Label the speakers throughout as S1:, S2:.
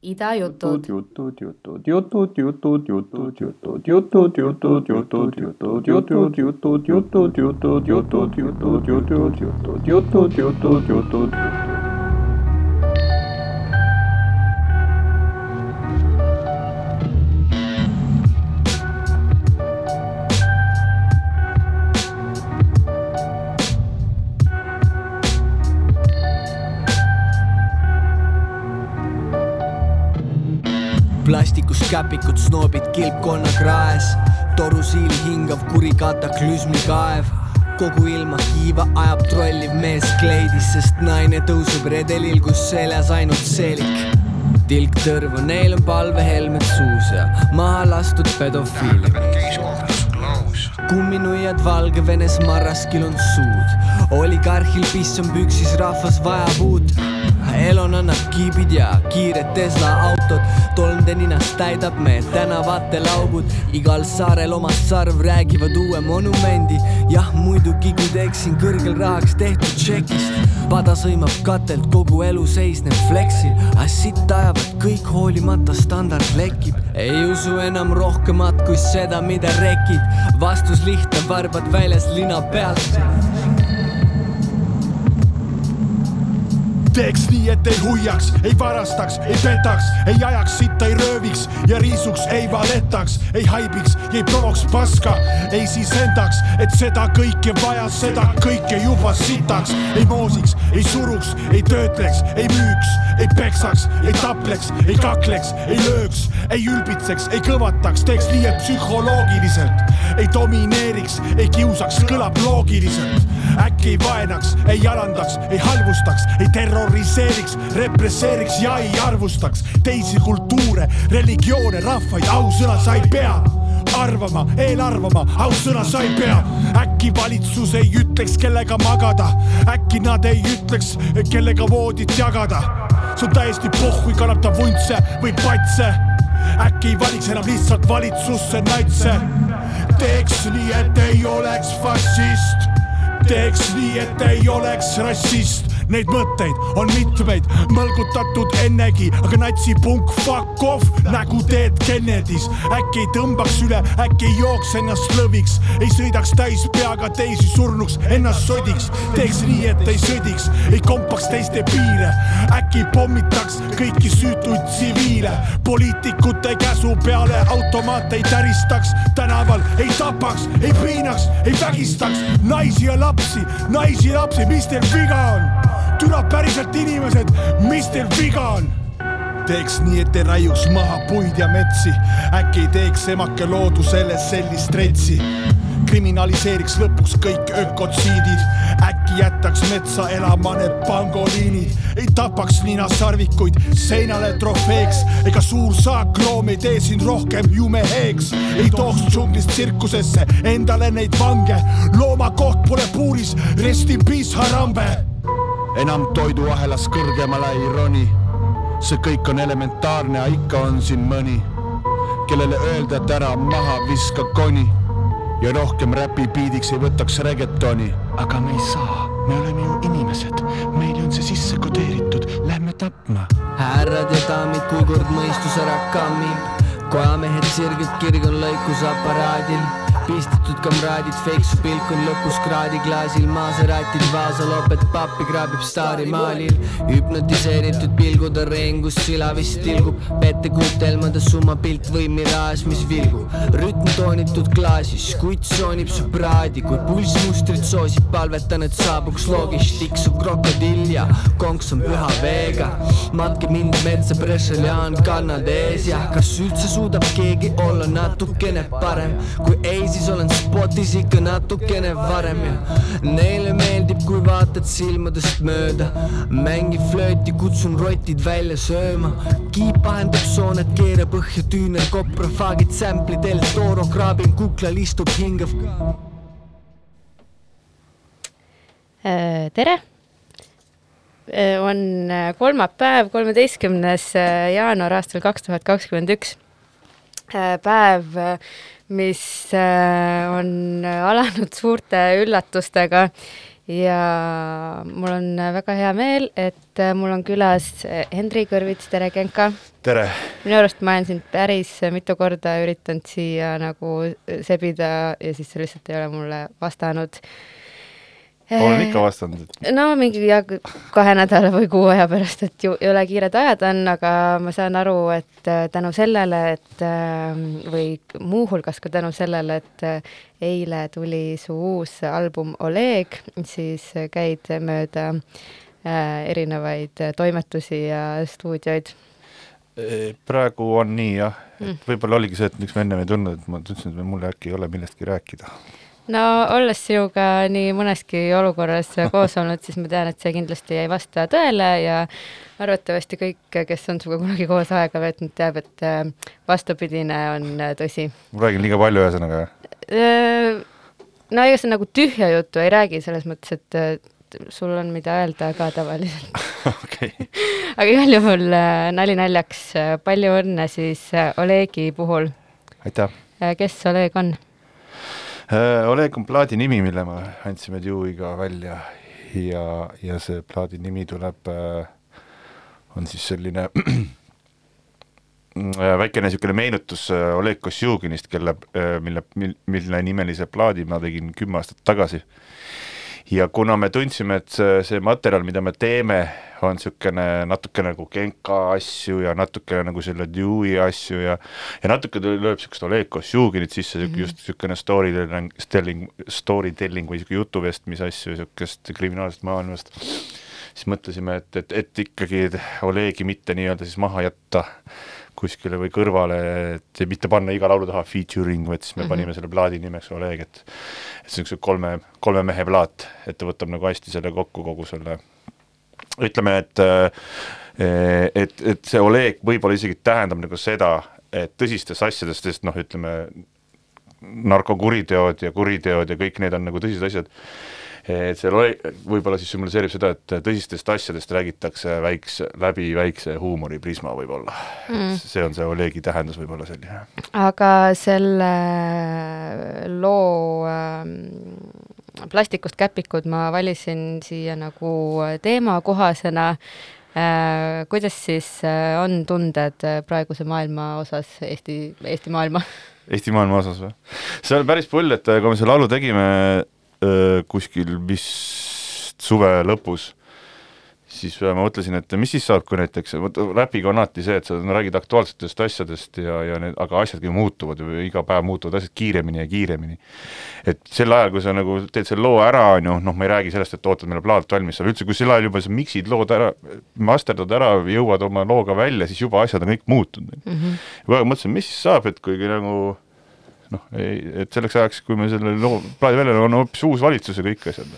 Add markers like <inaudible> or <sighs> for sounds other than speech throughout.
S1: いだよ
S2: と。Käpikud snoobid kilpkonna kraes, torusiil hingav kuri kataklüsmi kaev. kogu ilma kiiva ajab trolliv mees kleidis, sest naine tõuseb redelil, kus seljas ainult seelik. tilk tõrvu, neil on palvehelmed suus ja maha lastud pedofiilid. kumminuiad Valgevenes marraskil on suud, oligarhil piss on püksis, rahvas vajab uut. Elon annab kiibid ja kiired Tesla autod, tolmde ninast täidab me tänavatel augud, igal saarel oma sarv räägivad uue monumendi. jah, muidugi kui teeksin kõrgel rahaks tehtud tšekist, pada sõimab katelt, kogu elu seisneb fleksil, aga sitt ajavad kõik hoolimata standard lekib. ei usu enam rohkemat kui seda, mida rekid, vastus lihtne, varbad väljas lina pealt
S3: teeks nii, et ei huiaks, ei varastaks, ei petaks, ei ajaks sitta, ei rööviks ja riisuks, ei valetaks, ei haibiks, ei provoks paska, ei siis endaks, et seda kõike vajas, seda kõike juba sitaks, ei moosiks, ei suruks, ei töötleks, ei müüks, ei peksaks, ei tapleks, ei kakleks, ei lööks, ei ülbitseks, ei kõvataks, teeks nii, et psühholoogiliselt ei domineeriks, ei kiusaks, kõlab loogiliselt, äkki ei vaenaks, ei alandaks, ei halvustaks, ei terroriseeriks, represseeriks ja ei arvustaks teisi kultuure, religioone, rahvaid, ausõna sa ei pea arvama, eelarvama, aussõna sa ei pea. äkki valitsus ei ütleks, kellega magada, äkki nad ei ütleks, kellega voodit jagada. see on täiesti pohhui, kannab ta vuntse või patse. äkki ei valiks enam lihtsalt valitsusse natse. teeks nii, et ei oleks fašist, teeks nii, et ei oleks rassist Neid mõtteid on mitmeid mõlgutatud ennegi, aga natsipunk fuck off nägu teed Kennedys. äkki ei tõmbaks üle, äkki ei jooks ennast lõviks, ei sõidaks täis peaga teisi surnuks, ennast sodiks, teeks nii, et ei sõdiks, ei kompaks teiste piire. äkki pommitaks kõiki süütuid tsiviile, poliitikute käsu peale automaate ei täristaks, tänaval ei tapaks, ei piinaks, ei vägistaks naisi ja lapsi, naisi ja lapsi, mis teil viga on? Türa päriselt inimesed, mis teil viga on? teeks nii, et ei raiuks maha puid ja metsi, äkki ei teeks emake loodusele sellist retsi. kriminaliseeriks lõpuks kõik ökotsiidid, äkki jätaks metsa elama need pangoliinid, ei tapaks ninasarvikuid seinale trofeeks. Ega suur saakloom ei tee sind rohkem ju meheks, ei tooks džunglist tsirkusesse endale neid vange, loomakoht pole puuris, rest in peace Harambe
S4: enam toiduahelas kõrgemale ei roni. see kõik on elementaarne, aga ikka on siin mõni, kellele öelda, et ära maha viska koni ja rohkem räpipiidiks ei võtaks regetoni.
S5: aga me ei saa, me oleme ju inimesed, meil on see sisse kodeeritud, lähme tapma.
S2: härrad ja daamid, kui kord mõistus ära kammib, kojamehed sirgelt kirg on lõikusaparaadil, pistitud kamraadid, feiksu pilk on lõpus kraadiklaasil, Maseratid, vaasaloped, pappi kraabib staarimaalil, hüpnotiseeritud pilgud on reengus, sila vist tilgub, pettekuutelmade summa pilt või miraaž, mis vilgub, rütm toonitud klaasis, kutt soonib su praadi, kui pulssmustrit soosib, palvetan, et saabuks loogis, tiksuv krokodill ja konks on püha veega, matke mind metsa, Brešeljan kannad ees ja kas üldse suudab keegi olla natukene parem, kui ei, siis olen spotis ikka natukene varem ja neile meeldib, kui vaatad silmadest mööda, mängi flööti, kutsun rotid välja sööma, kiip vahendab sooned, keera põhja tüüner, kopra, faagid, sämplid, El Toro, kraabin kuklal, istub, hingav.
S6: Äh, tere! on äh, kolmapäev, kolmeteistkümnes äh, jaanuar aastal kaks tuhat kakskümmend üks. päev, mis on alanud suurte üllatustega ja mul on väga hea meel, et äh, mul on külas Henri Kõrvits, tere Genka!
S7: tere!
S6: minu arust ma olen sind päris mitu korda üritanud siia nagu sebida ja siis sa lihtsalt ei ole mulle vastanud
S7: olen ikka vastanud,
S6: et no mingi ja kahe nädala või kuu aja pärast, et ju ei ole kiired ajad on, aga ma saan aru, et äh, tänu sellele, et äh, või muuhulgas ka tänu sellele, et äh, eile tuli su uus album Oleg, siis käid mööda erinevaid toimetusi ja stuudioid
S7: praegu on nii jah, et mm. võib-olla oligi see, et miks me ennem ei tulnud, et ma tundsin, et mul äkki ei ole millestki rääkida
S6: no olles sinuga nii mõneski olukorras koos olnud, siis ma tean, et see kindlasti ei vasta tõele ja arvatavasti kõik, kes on sinuga kunagi koos aega veetnud, teab, et äh, vastupidine on äh, tõsi.
S7: ma räägin liiga palju ühesõnaga?
S6: Äh, no ega sa nagu tühja juttu ei räägi, selles mõttes, et sul on, mida öelda ka tavaliselt <laughs>
S7: okei. <laughs>
S6: aga igal juhul nali naljaks, palju õnne siis Olegi puhul.
S7: aitäh.
S6: kes Oleg on?
S7: Äh, Oleg on plaadi nimi, mille me andsime Dewey'ga välja. Ja, ja see plaadi nimi tuleb, äh, on siis selline äh, <clears throat> väikene niisugune meenutus Oleg Kosjuginist, kelle, mille, mille nimelise plaadi ma tegin kümme aastat tagasi. Ja kuna me tundsime, et see, see materjal, mida me teeme, on niisugune natuke nagu Genka asju ja natukene nagu selle Dewey asju ja ja natuke lööb niisugust Oleg Kosjuginit sisse mm, -hmm. just niisugune story telling, story telling või niisugune jutuvestmise asju niisugust kriminaalsest maailmast, siis mõtlesime, et, et, et ikkagi Olegi mitte nii-öelda siis maha jätta kuskile või kõrvale, et mitte panna iga laulu taha featuring, vaid siis me mm -hmm. panime selle plaadi nimeks Oleg, et et see on niisugune kolme, kolme mehe plaat, et ta võtab nagu hästi selle kokku, kogu selle ütleme, et et, et see Oleg võib-olla isegi tähendab nagu seda, et tõsistest asjadest, sest noh, ütleme narkokuriteod ja kuriteod ja kõik need on nagu tõsised asjad et see võib-olla siis sümboliseerib seda, et tõsistest asjadest räägitakse väikse, läbi väikse huumoriprisma võib-olla mm.. see on see Olegi tähendus võib-olla selline.
S6: aga selle loo äh, plastikust käpikud ma valisin siia nagu teemakohasena äh,. kuidas siis äh, on tunded praeguse maailma osas, Eesti, Eesti maailma? <laughs>
S7: Eesti maailma osas või? see on päris pull, et kui me selle laulu tegime, kuskil vist suve lõpus, siis ma mõtlesin, et mis siis saab, kui näiteks, vot räpiga on alati see, et sa räägid aktuaalsetest asjadest ja, ja need, aga asjadki muutuvad ju, iga päev muutuvad asjad kiiremini ja kiiremini. et sel ajal, kui sa nagu teed selle loo ära, on ju, noh, ma ei räägi sellest, et ootad, millal plaat valmis saab, üldse, kui sel ajal juba sa miksid lood ära, masterdad ära, jõuad oma looga välja, siis juba asjad on kõik muutunud mm. -hmm. aeg mõtlesin, mis siis saab, et kuigi nagu noh, et selleks ajaks, kui me selle loo plaadi välja on hoopis uus valitsus ja kõik asjad.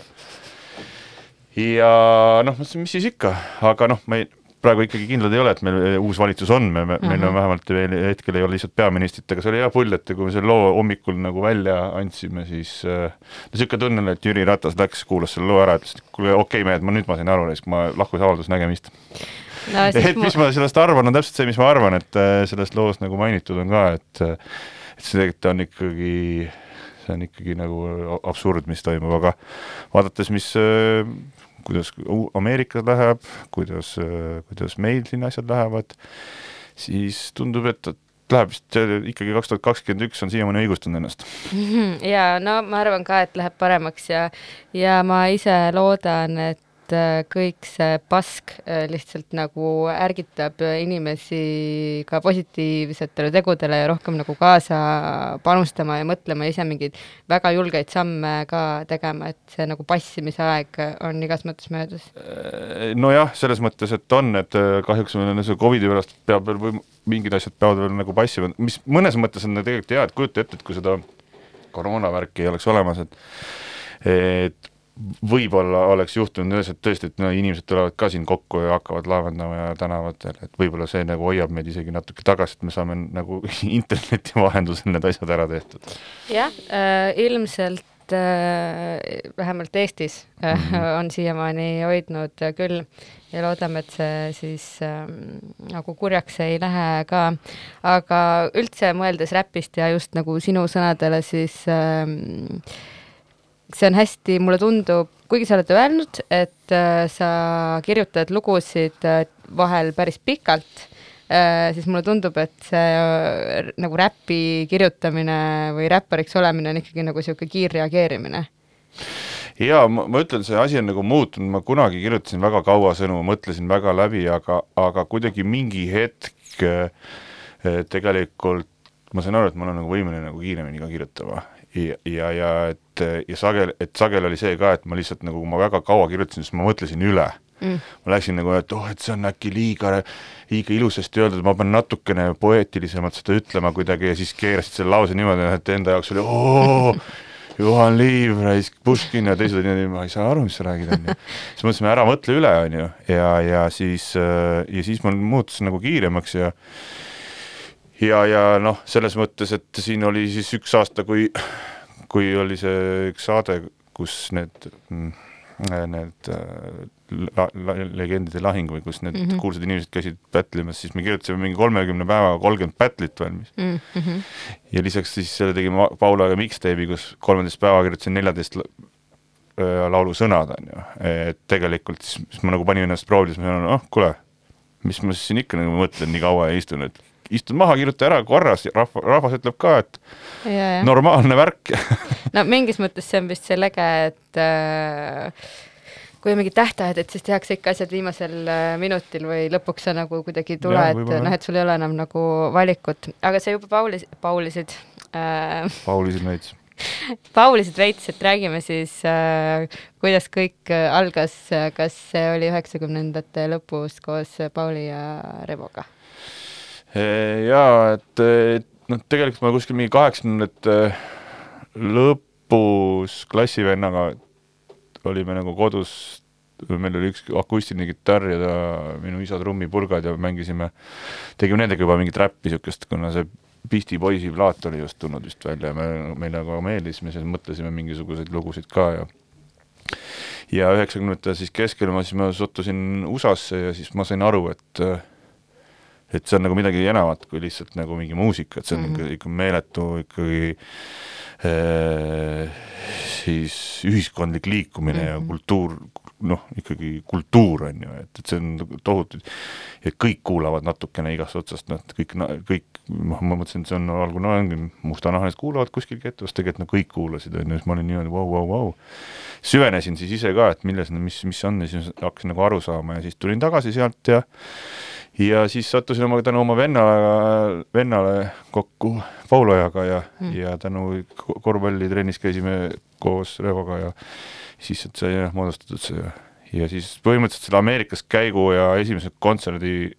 S7: Ja noh, mõtlesin, mis siis ikka, aga noh, me ei, praegu ikkagi kindlad ei ole, et meil uus valitsus on, me, me, meil on mhm. vähemalt veel hetkel ei ole lihtsalt peaministrit, aga see oli hea pull, et kui me selle loo hommikul nagu välja andsime, siis äh, no niisugune tunne oli, et Jüri Ratas läks, kuulas selle loo ära, ütles, et kuule, okei okay, mehed, ma nüüd ma sain aru, <laughs> siis ma lahkusavaldus, nägemist no,. et mis ma sellest arvan, on täpselt see, mis ma arvan, et äh, selles loos nagu mainitud on ka, et äh, et see tegelikult on ikkagi, see on ikkagi nagu absurd, mis toimub, aga vaadates, mis äh, kuidas Ameerikas läheb, kuidas, kuidas meil siin asjad lähevad, siis tundub, et läheb vist ikkagi kaks tuhat kakskümmend üks on siiamaani õigustanud ennast. <laughs>
S6: ja no ma arvan ka, et läheb paremaks ja, ja ma ise loodan, et et äh, kõik see pask äh, lihtsalt nagu ärgitab inimesi ka positiivsetele tegudele ja rohkem nagu kaasa panustama ja mõtlema ise mingeid väga julgeid samme ka tegema, et see nagu passimise aeg on igas mõttes möödas.
S7: Äh, nojah, selles mõttes, et on, et kahjuks meil see Covidi pärast peab veel või mingid asjad peavad veel nagu passima, mis mõnes mõttes on tegelikult hea, et kujuta ette, et kui seda koroonavärki ei oleks olemas, et et võib-olla oleks juhtunud et tõesti, et no inimesed tulevad ka siin kokku ja hakkavad laevendama ja tänavatel, et võib-olla see nagu hoiab meid isegi natuke tagasi, et me saame nagu <laughs> interneti vahendusel need asjad ära tehtud.
S6: jah äh,, ilmselt äh, vähemalt Eestis äh, -hmm. <laughs> on siiamaani hoidnud küll ja loodame, et see siis äh, nagu kurjaks ei lähe ka. aga üldse mõeldes räpist ja just nagu sinu sõnadele, siis äh, see on hästi, mulle tundub, kuigi sa oled öelnud, et äh, sa kirjutad lugusid äh, vahel päris pikalt äh,, siis mulle tundub, et see nagu räpi kirjutamine või räppariks olemine on ikkagi nagu niisugune kiirreageerimine.
S7: jaa, ma, ütlen, see asi on nagu muutunud, ma kunagi kirjutasin väga kaua sõnu, mõtlesin väga läbi, aga, aga kuidagi mingi hetk tegelikult ma sain aru, et ma olen nagu võimeline nagu kiiremini ka kirjutama ja, ja, ja et ja sageli, et sageli oli see ka, et ma lihtsalt nagu, kui ma väga kaua kirjutasin, siis ma mõtlesin üle. Mm.. ma läksin nagu, et oh, et see on äkki liiga, liiga ilusasti öeldud, ma pean natukene poeetilisemalt seda ütlema kuidagi ja siis keerasid selle lause niimoodi, et enda jaoks oli oo Juhan Liiv, Puškin ja teised olid niimoodi, ma ei saa aru, mis sa räägid, onju. siis mõtlesime, ära mõtle üle, onju, ja, ja siis, ja siis ma muutusin nagu kiiremaks ja ja, ja noh, selles mõttes, et siin oli siis üks aasta, kui, kui oli see üks saade, kus need, need la, la, legendide lahing või kus need mm -hmm. kuulsad inimesed käisid pätlimas, siis me kirjutasime mingi kolmekümne päevaga kolmkümmend pätlit valmis mm. -hmm. ja lisaks siis selle tegime Paulaga mixtape'i, kus kolmeteist päeva kirjutasin neljateist laulu sõnad, on ju, et tegelikult siis, siis ma nagu panin ennast proovile, siis ma sanoin, oh kuule, mis ma siis siin ikka nagu mõtlen nii kaua ja istun, et istud maha, kirjuta ära korras, rahva, rahvas ütleb ka, et ja, ja. normaalne värk <laughs>
S6: no mingis mõttes see on vist see lege, et äh, kui on mingid tähtajad, et siis tehakse ikka asjad viimasel äh, minutil või lõpuks sa nagu kuidagi ei tule, et noh, et sul ei ole enam nagu valikut, aga sa juba Paulis, Paulisid äh,
S7: Paulisid veits <laughs>
S6: Paulisid veits, et räägime siis äh,, kuidas kõik äh, algas, kas see oli üheksakümnendate lõpus koos Pauli ja Revoga?
S7: Jaa, et, et noh, tegelikult ma kuskil mingi kaheksakümnendate lõpus klassivennaga olime nagu kodus, meil oli üks akustiline kitarr ja ta, minu isa trummipurgad ja mängisime, tegime nendega juba mingit räppi niisugust, kuna see Beastie Boysi plaat oli just tulnud vist välja ja me, meile väga meeldis, me siis mõtlesime mingisuguseid lugusid ka ja ja üheksakümnendate siis keskel ma siis ma sattusin USA-sse ja siis ma sain aru, et et see on nagu midagi enamat kui lihtsalt nagu mingi muusika, et see on mm -hmm. ikka meeletu ikkagi äh, siis ühiskondlik liikumine mm -hmm. ja mhm. kultuur, noh, ikkagi kultuur on ju, et, et see on tohutu, ja kõik kuulavad natukene igast otsast, noh, kõik, kõik, noh, ma mõtlesin, et see on algul, no ongi mustanahalised kuulavad kuskil kettus, tegelikult no kõik kuulasid, on ju, siis ma olin niimoodi vau, vau, vau. Süvenesin siis ise ka, et milles, mis, mis on ja siis hakkasin nagu aru saama ja siis tulin tagasi sealt ja ja siis sattusin oma, tänu oma vennale, vennale kokku Paulojaga ja mm., ja tänu korvpallitrennis käisime koos Revoga ja siis sai jah moodustatud see ja siis põhimõtteliselt selle Ameerikas käigu ja esimese kontserdi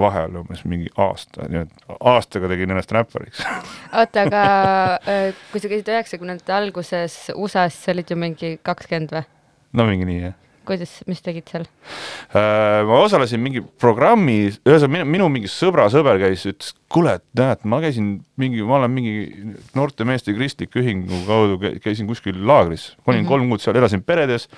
S7: vahel umbes mingi aasta, nii et aastaga tegin ennast räppariks
S6: oota, aga <laughs> äh, kui sa käisid üheksakümnendate alguses USA-s, sa olid ju mingi kakskümmend või?
S7: no mingi nii, jah
S6: kuidas, mis tegid seal?
S7: Äh, ma osalesin mingi programmi, ühesõnaga minu, minu mingi sõbra sõber käis, ütles, kuule, et näed, ma käisin mingi, ma olen mingi noorte meeste kristliku ühingu kaudu, käisin kuskil laagris, olin mm -hmm. kolm kuud seal, elasin peredes,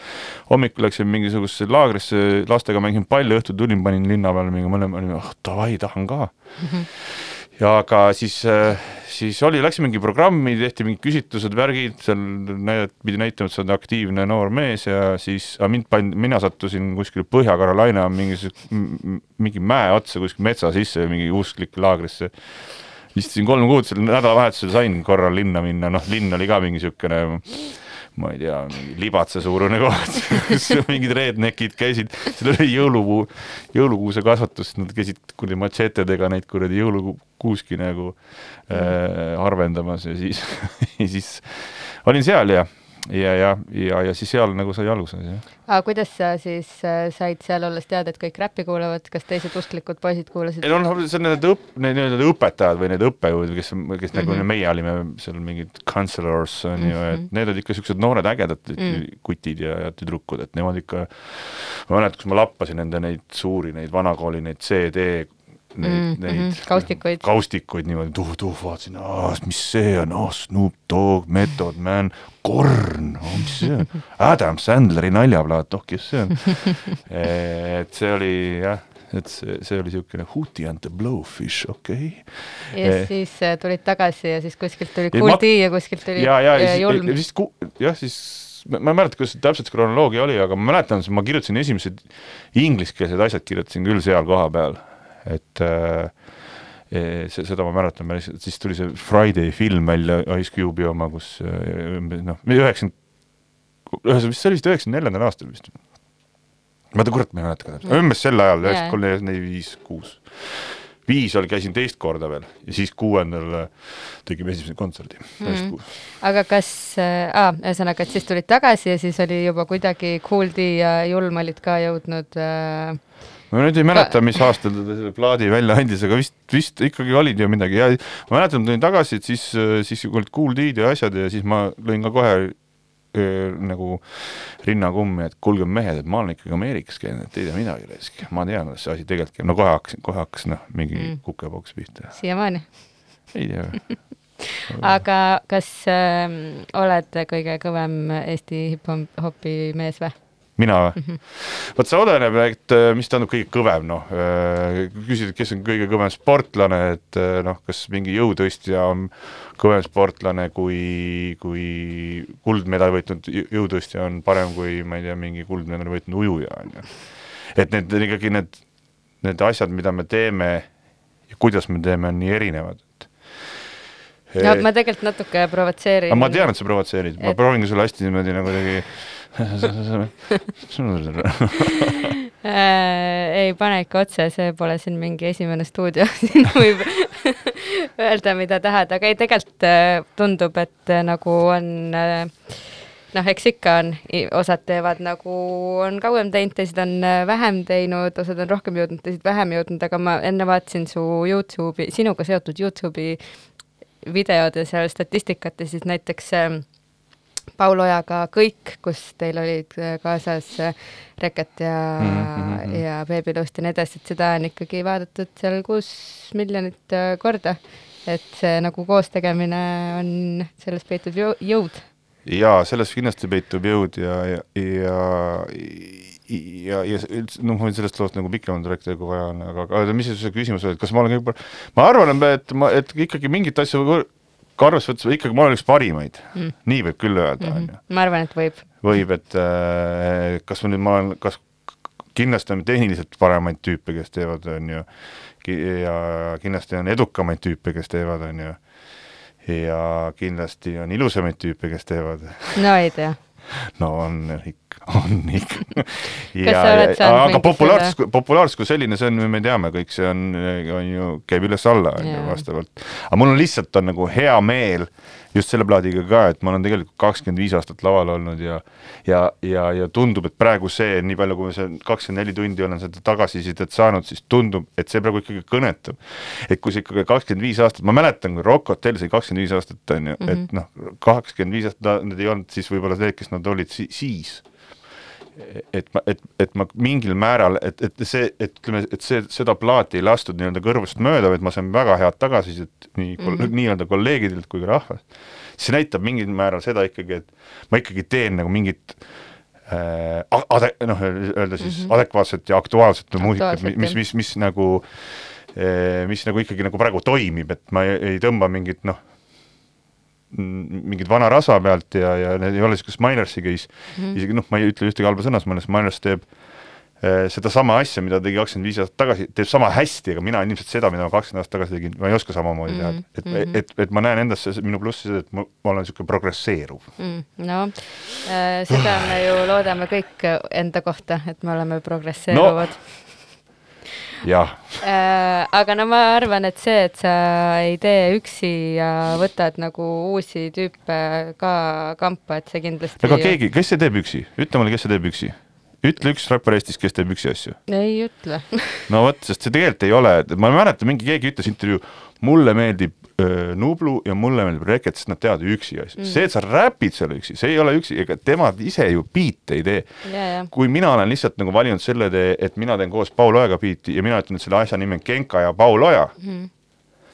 S7: hommikul läksin mingisugusesse laagrisse, lastega mängisin palli, õhtul tulin, panin linna peale mingi mõlema, olime, oh davai, tahan ka mm. -hmm. Ja aga siis äh, siis oli, läks mingi programmi, tehti mingid küsitlused, värgid, seal näidati, pidi näitama, et sa oled aktiivne noor mees ja siis, aga mind pandi, mina sattusin kuskile Põhja-Carolina mingi, mingi mäe otsa kuskil metsa sisse, mingi usklik laagrisse. istusin kolm kuud seal, nädalavahetusel sain korra linna minna, noh, linn oli ka mingi niisugune ma ei tea, mingi libatse suurune koht <laughs> kus mingid redneckid käisid, seal oli jõulupuu, jõulukuuse kasvatus, nad käisid kuradi matšetedega neid kuradi jõulukuuski nagu äh, harvendamas ja siis <laughs> ja siis olin seal ja ja, ja, ja, ja siis seal nagu sai alguse, jah.
S6: aga kuidas sa siis äh, said seal olles teada, et kõik räppi kuulavad, kas teised usklikud poisid kuulasid?
S7: ei no noh, see on need õp-, need nii-öelda õpetajad või need õppejõud, kes, kes mm -hmm. nagu mhm. meie olime seal mingid counselors on ju mm, -hmm. et mhm. need olid ikka siuksed noored ägedad mm -hmm. kutid ja, ja tüdrukud, et nemad ikka, ma mäletan, kus ma lappasin nende neid suuri, neid vanakooli, neid CD neid mm, neid mm -hmm.
S6: kaustikuid,
S7: kaustikuid niimoodi tuh-tuh, vaatasin, mis see on, oh Snoop Dogg, Method Man, Korn, oh mis see on, Adam Sandleri naljaplaat, oh kes see on <laughs> et see oli jah, et see, see oli niisugune Hootie and the Blowfish, okei okay..
S6: ja
S7: Eh.
S6: siis äh, tulid tagasi ja siis kuskilt tuli
S7: ma-
S6: D ja kuskilt tuli
S7: ja, ja,
S6: äh,
S7: ja
S6: Julm
S7: siis, siis, jah, siis ma ei mäleta, kuidas täpselt see kronoloogia oli, aga ma mäletan, ma kirjutasin esimesed ingliskeelsed asjad kirjutasin küll seal kohapeal, et äh, eh, see, seda ma mäletan siis tuli see Friday film välja, Ice Cube'i oma, kus umbes noh, üheksakümmend, ühesõnaga vist see oli vist üheksakümne neljandal aastal vist. ma ta kurat, ma ei mäleta ka täpselt, umbes sel ajal, üheksakümmend kolm, neli, viis, kuus. viis oli, käisin teist korda veel ja siis kuuendal tegime esimese kontserdi mm..
S6: aga kas äh,, ühesõnaga, et siis tulid tagasi ja siis oli juba kuidagi Kool D ja Julm olid ka jõudnud äh,
S7: ma nüüd ei mäleta, mis aastal ta selle plaadi välja andis, aga vist, vist ikkagi olid ju midagi ja ma mäletan, tulin tagasi, et siis, siis olid Cool D-d ja asjad ja siis ma lõin ka kohe öö, nagu rinnakummi, et kuulge mehed, et ma olen ikkagi Ameerikas käinud, et ei tea midagi raisk, ma tean, kuidas see asi tegelikult käib, no kohe hakkasin, kohe hakkas noh, mingi mm. kukepoks pihta,
S6: siiamaani.
S7: ei tea. <laughs>
S6: aga kas äh, oled kõige kõvem Eesti hip-hopi mees või?
S7: Mina või? vot see oleneb, et äh, mis tähendab kõige kõvem, noh, küsid, kes on kõige kõvem sportlane, et äh, noh, kas mingi jõutõstja on kõvem sportlane kui, kui kuldmedali võitnud jõ- jõutõstja on parem kui ma ei tea, mingi kuldmedali võitnud ujuja on ju. et need on ikkagi need, need asjad, mida me teeme ja kuidas me teeme, on nii erinevad, et
S6: no ma tegelikult natuke provotseerin.
S7: ma tean, et sa provotseerid, ma
S6: Et-
S7: proovingi sulle hästi niimoodi nagu kuidagi
S6: äh,. Ei pane ikka otse, see pole siin mingi esimene stuudio, <laughs> siin võib öelda, mida tahad, aga ei, tegelikult äh, tundub, et äh, nagu on äh, noh, eks ikka on, osad teevad nagu on kauem teinud, teised on äh, vähem teinud, osad on rohkem jõudnud, teised vähem jõudnud, aga ma enne vaatasin su Youtube'i, sinuga seotud Youtube'i videod ja seal statistikat ja siis näiteks äh, Paul Ojaga Kõik, kus teil olid äh, kaasas äh, Reket ja mm,
S7: mhm.
S6: ja Beebilust ja nii edasi, et seda on ikkagi vaadatud seal kuus miljonit äh, korda. et see nagu koos tegemine on, selles peitub jõu- jõud.
S7: jaa, selles kindlasti peitub jõud ja, ja, ja ja, ja üldse, noh, ma võin sellest loost nagu pikemalt rääkida, kui vaja on, aga, aga mis see küsimus oli, et kas ma olen parem, ma arvan, et ma, et ikkagi mingit asja ka arvesse võttes ikkagi ma olen üks parimaid mm., nii võib küll öelda, on ju.
S6: ma arvan, et võib.
S7: võib, et äh, kas ma nüüd, ma olen, kas kindlasti on tehniliselt paremaid tüüpe, kes teevad, on ju, ja kindlasti on edukamaid tüüpe, kes teevad, on ju, ja kindlasti on ilusamaid tüüpe, kes teevad
S6: no ei tea. <laughs>
S7: no on on ikka. Aga populaarsus, populaarsus kui selline, see on, me teame kõik, see on, on ju, käib üles-alla, on ju vastavalt. aga mul on lihtsalt on nagu hea meel just selle plaadiga ka, et ma olen tegelikult kakskümmend viis aastat laval olnud ja ja, ja, ja tundub, et praegu see, nii palju, kui ma see kakskümmend neli tundi olen seda tagasisidet saanud, siis tundub, et see praegu ikkagi kõnetab. et kui see ikkagi kakskümmend viis aastat, ma mäletan, kui Rock Hotel sai kakskümmend viis aastat, on ju, et noh, kakskümmend viis aastat nad ei olnud siis võib-olla need, kes nad olid si siis et ma, et, et ma mingil määral, et, et see, et ütleme, et see, seda plaati ei lastud nii-öelda kõrvust mööda, vaid ma sain väga head tagasisidet nii mm -hmm. nii-öelda kolleegidelt kui ka rahvast. see näitab mingil määral seda ikkagi, et ma ikkagi teen nagu mingit äh, ade-, noh, öelda siis mm -hmm. adekvaatset ja aktuaalset muusikat, mis,
S6: jah.
S7: mis, mis nagu äh, mis nagu ikkagi nagu praegu toimib, et ma ei, ei tõmba mingit noh, mingit vana rasa pealt ja, ja need ei ole niisugust Minersi case mm -hmm., isegi noh, ma ei ütle ühtegi halba sõna, sest Miners teeb äh, sedasama asja, mida tegi kakskümmend viis aastat tagasi, teeb sama hästi, aga mina ilmselt seda, mida ma kakskümmend aastat tagasi tegin, ma ei oska samamoodi teha
S6: Mhm,
S7: et
S6: mhm.
S7: et, et, et ma näen endasse minu plussi seda, et ma, ma olen niisugune progresseeruv.
S6: mm,. no äh, seda me ju loodame kõik enda kohta, et me oleme progresseeruvad no..
S7: jah,
S6: Äh, aga no ma arvan, et see, et sa ei tee üksi ja võtad nagu uusi tüüpe ka kampa, et see kindlasti
S7: aga keegi, kes see teeb üksi, ütle mulle, kes see teeb üksi. ütle üks räppar Eestis, kes teeb üksi asju.
S6: ei ütle.
S7: no vot, sest see tegelikult ei ole, ma mäletan, mingi keegi ütles intervjuu, mulle meeldib Nublu ja mulle meeldib Reket, sest nad teevad üksi asju mm.. see, et sa räpid seal üksi, see ei ole üksi, ega tema ise ju biite ei tee.
S6: ja, ja.
S7: kui mina olen lihtsalt nagu valinud selle tee, et mina teen koos Paul Ojaga biiti ja mina ütlen, et selle asja nimi on Genka ja Paul Oja mm.,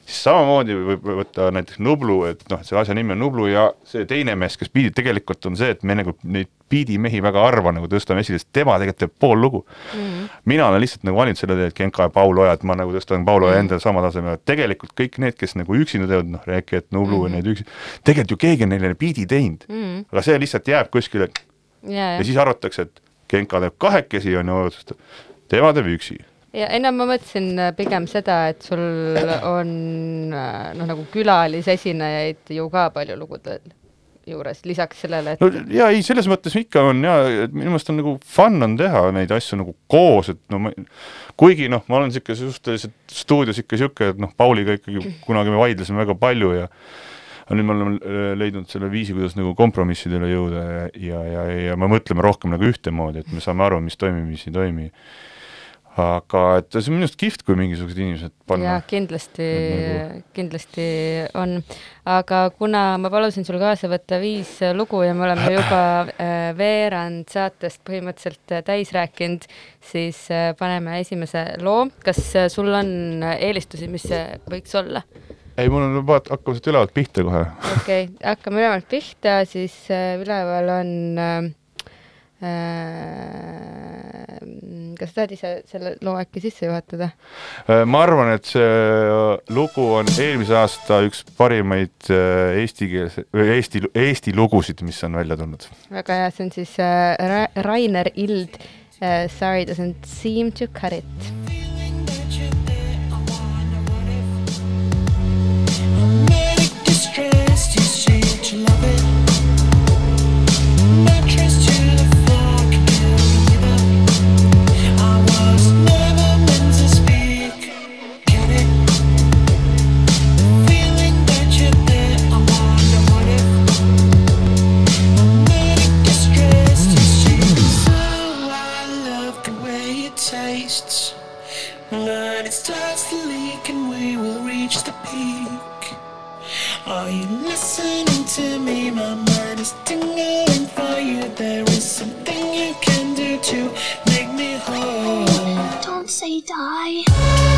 S7: siis samamoodi võib võtta näiteks Nublu, et noh, selle asja nimi on Nublu ja see teine mees, kes biidib, tegelikult on see, et me nagu neid biidimehi väga harva nagu tõstame esile, sest tema tegelikult teeb pool lugu mm.. mina olen lihtsalt nagu valinud selle tee, et Genka ja Paul Oja, et ma nagu tõstan Paul Oja endale sama tasemele, et tegelikult kõik need, kes nagu üksinda teevad, noh, Reket, Nublu ja need üksi, tegelikult ju keegi on neile biidi teinud mm.. aga see lihtsalt jääb kuskile
S6: ja,
S7: ja siis arvatakse, et Genka teeb kahekesi, on ju, tema teeb üksi
S6: ja no ma mõtlesin äh, pigem seda, et sul on äh, noh, nagu külalisesinejaid ju ka palju lugude juures, lisaks sellele, et
S7: no ja ei, selles mõttes ikka on ja, minu meelest on nagu fun on teha neid asju nagu koos, et no ma kuigi noh, ma olen niisugune suhteliselt stuudios ikka niisugune, et noh, Pauliga ikkagi <clears throat> kunagi me vaidlesime väga palju ja aga nüüd me oleme äh, leidnud selle viisi, kuidas nagu kompromissidele jõuda ja, ja, ja, ja me mõtleme rohkem nagu ühtemoodi, et me saame aru, mis toimib, mis ei toimi. Aga et see on minu arust kihvt, kui mingisugused inimesed panna
S6: jah, kindlasti
S7: nagu-,
S6: kindlasti on. aga kuna ma palusin sul kaasa võtta viis lugu ja me oleme juba <clears throat> äh, veerand saatest põhimõtteliselt äh, täis rääkinud, siis äh, paneme esimese loo. kas sul on eelistusi, mis see võiks olla?
S7: ei, mul on vaat-, hakkame siit ülevalt pihta kohe.
S6: okei okay,, hakkame ülevalt pihta, siis üleval on äh, kas sa tahad ise selle loo äkki sisse juhatada?
S7: Äh, ma arvan, et see äh, lugu on eelmise aasta üks parimaid äh, eestikeelse, Eesti, Eesti lugusid, mis on välja tulnud.
S6: väga hea, see on siis äh, Ra- Rainer Ild äh, Sorry doesn't seem to cut it.
S8: Say die.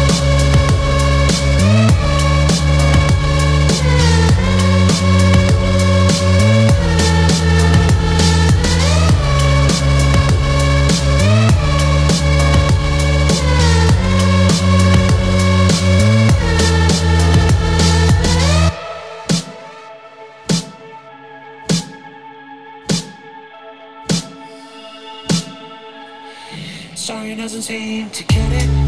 S9: Doesn't seem to get it.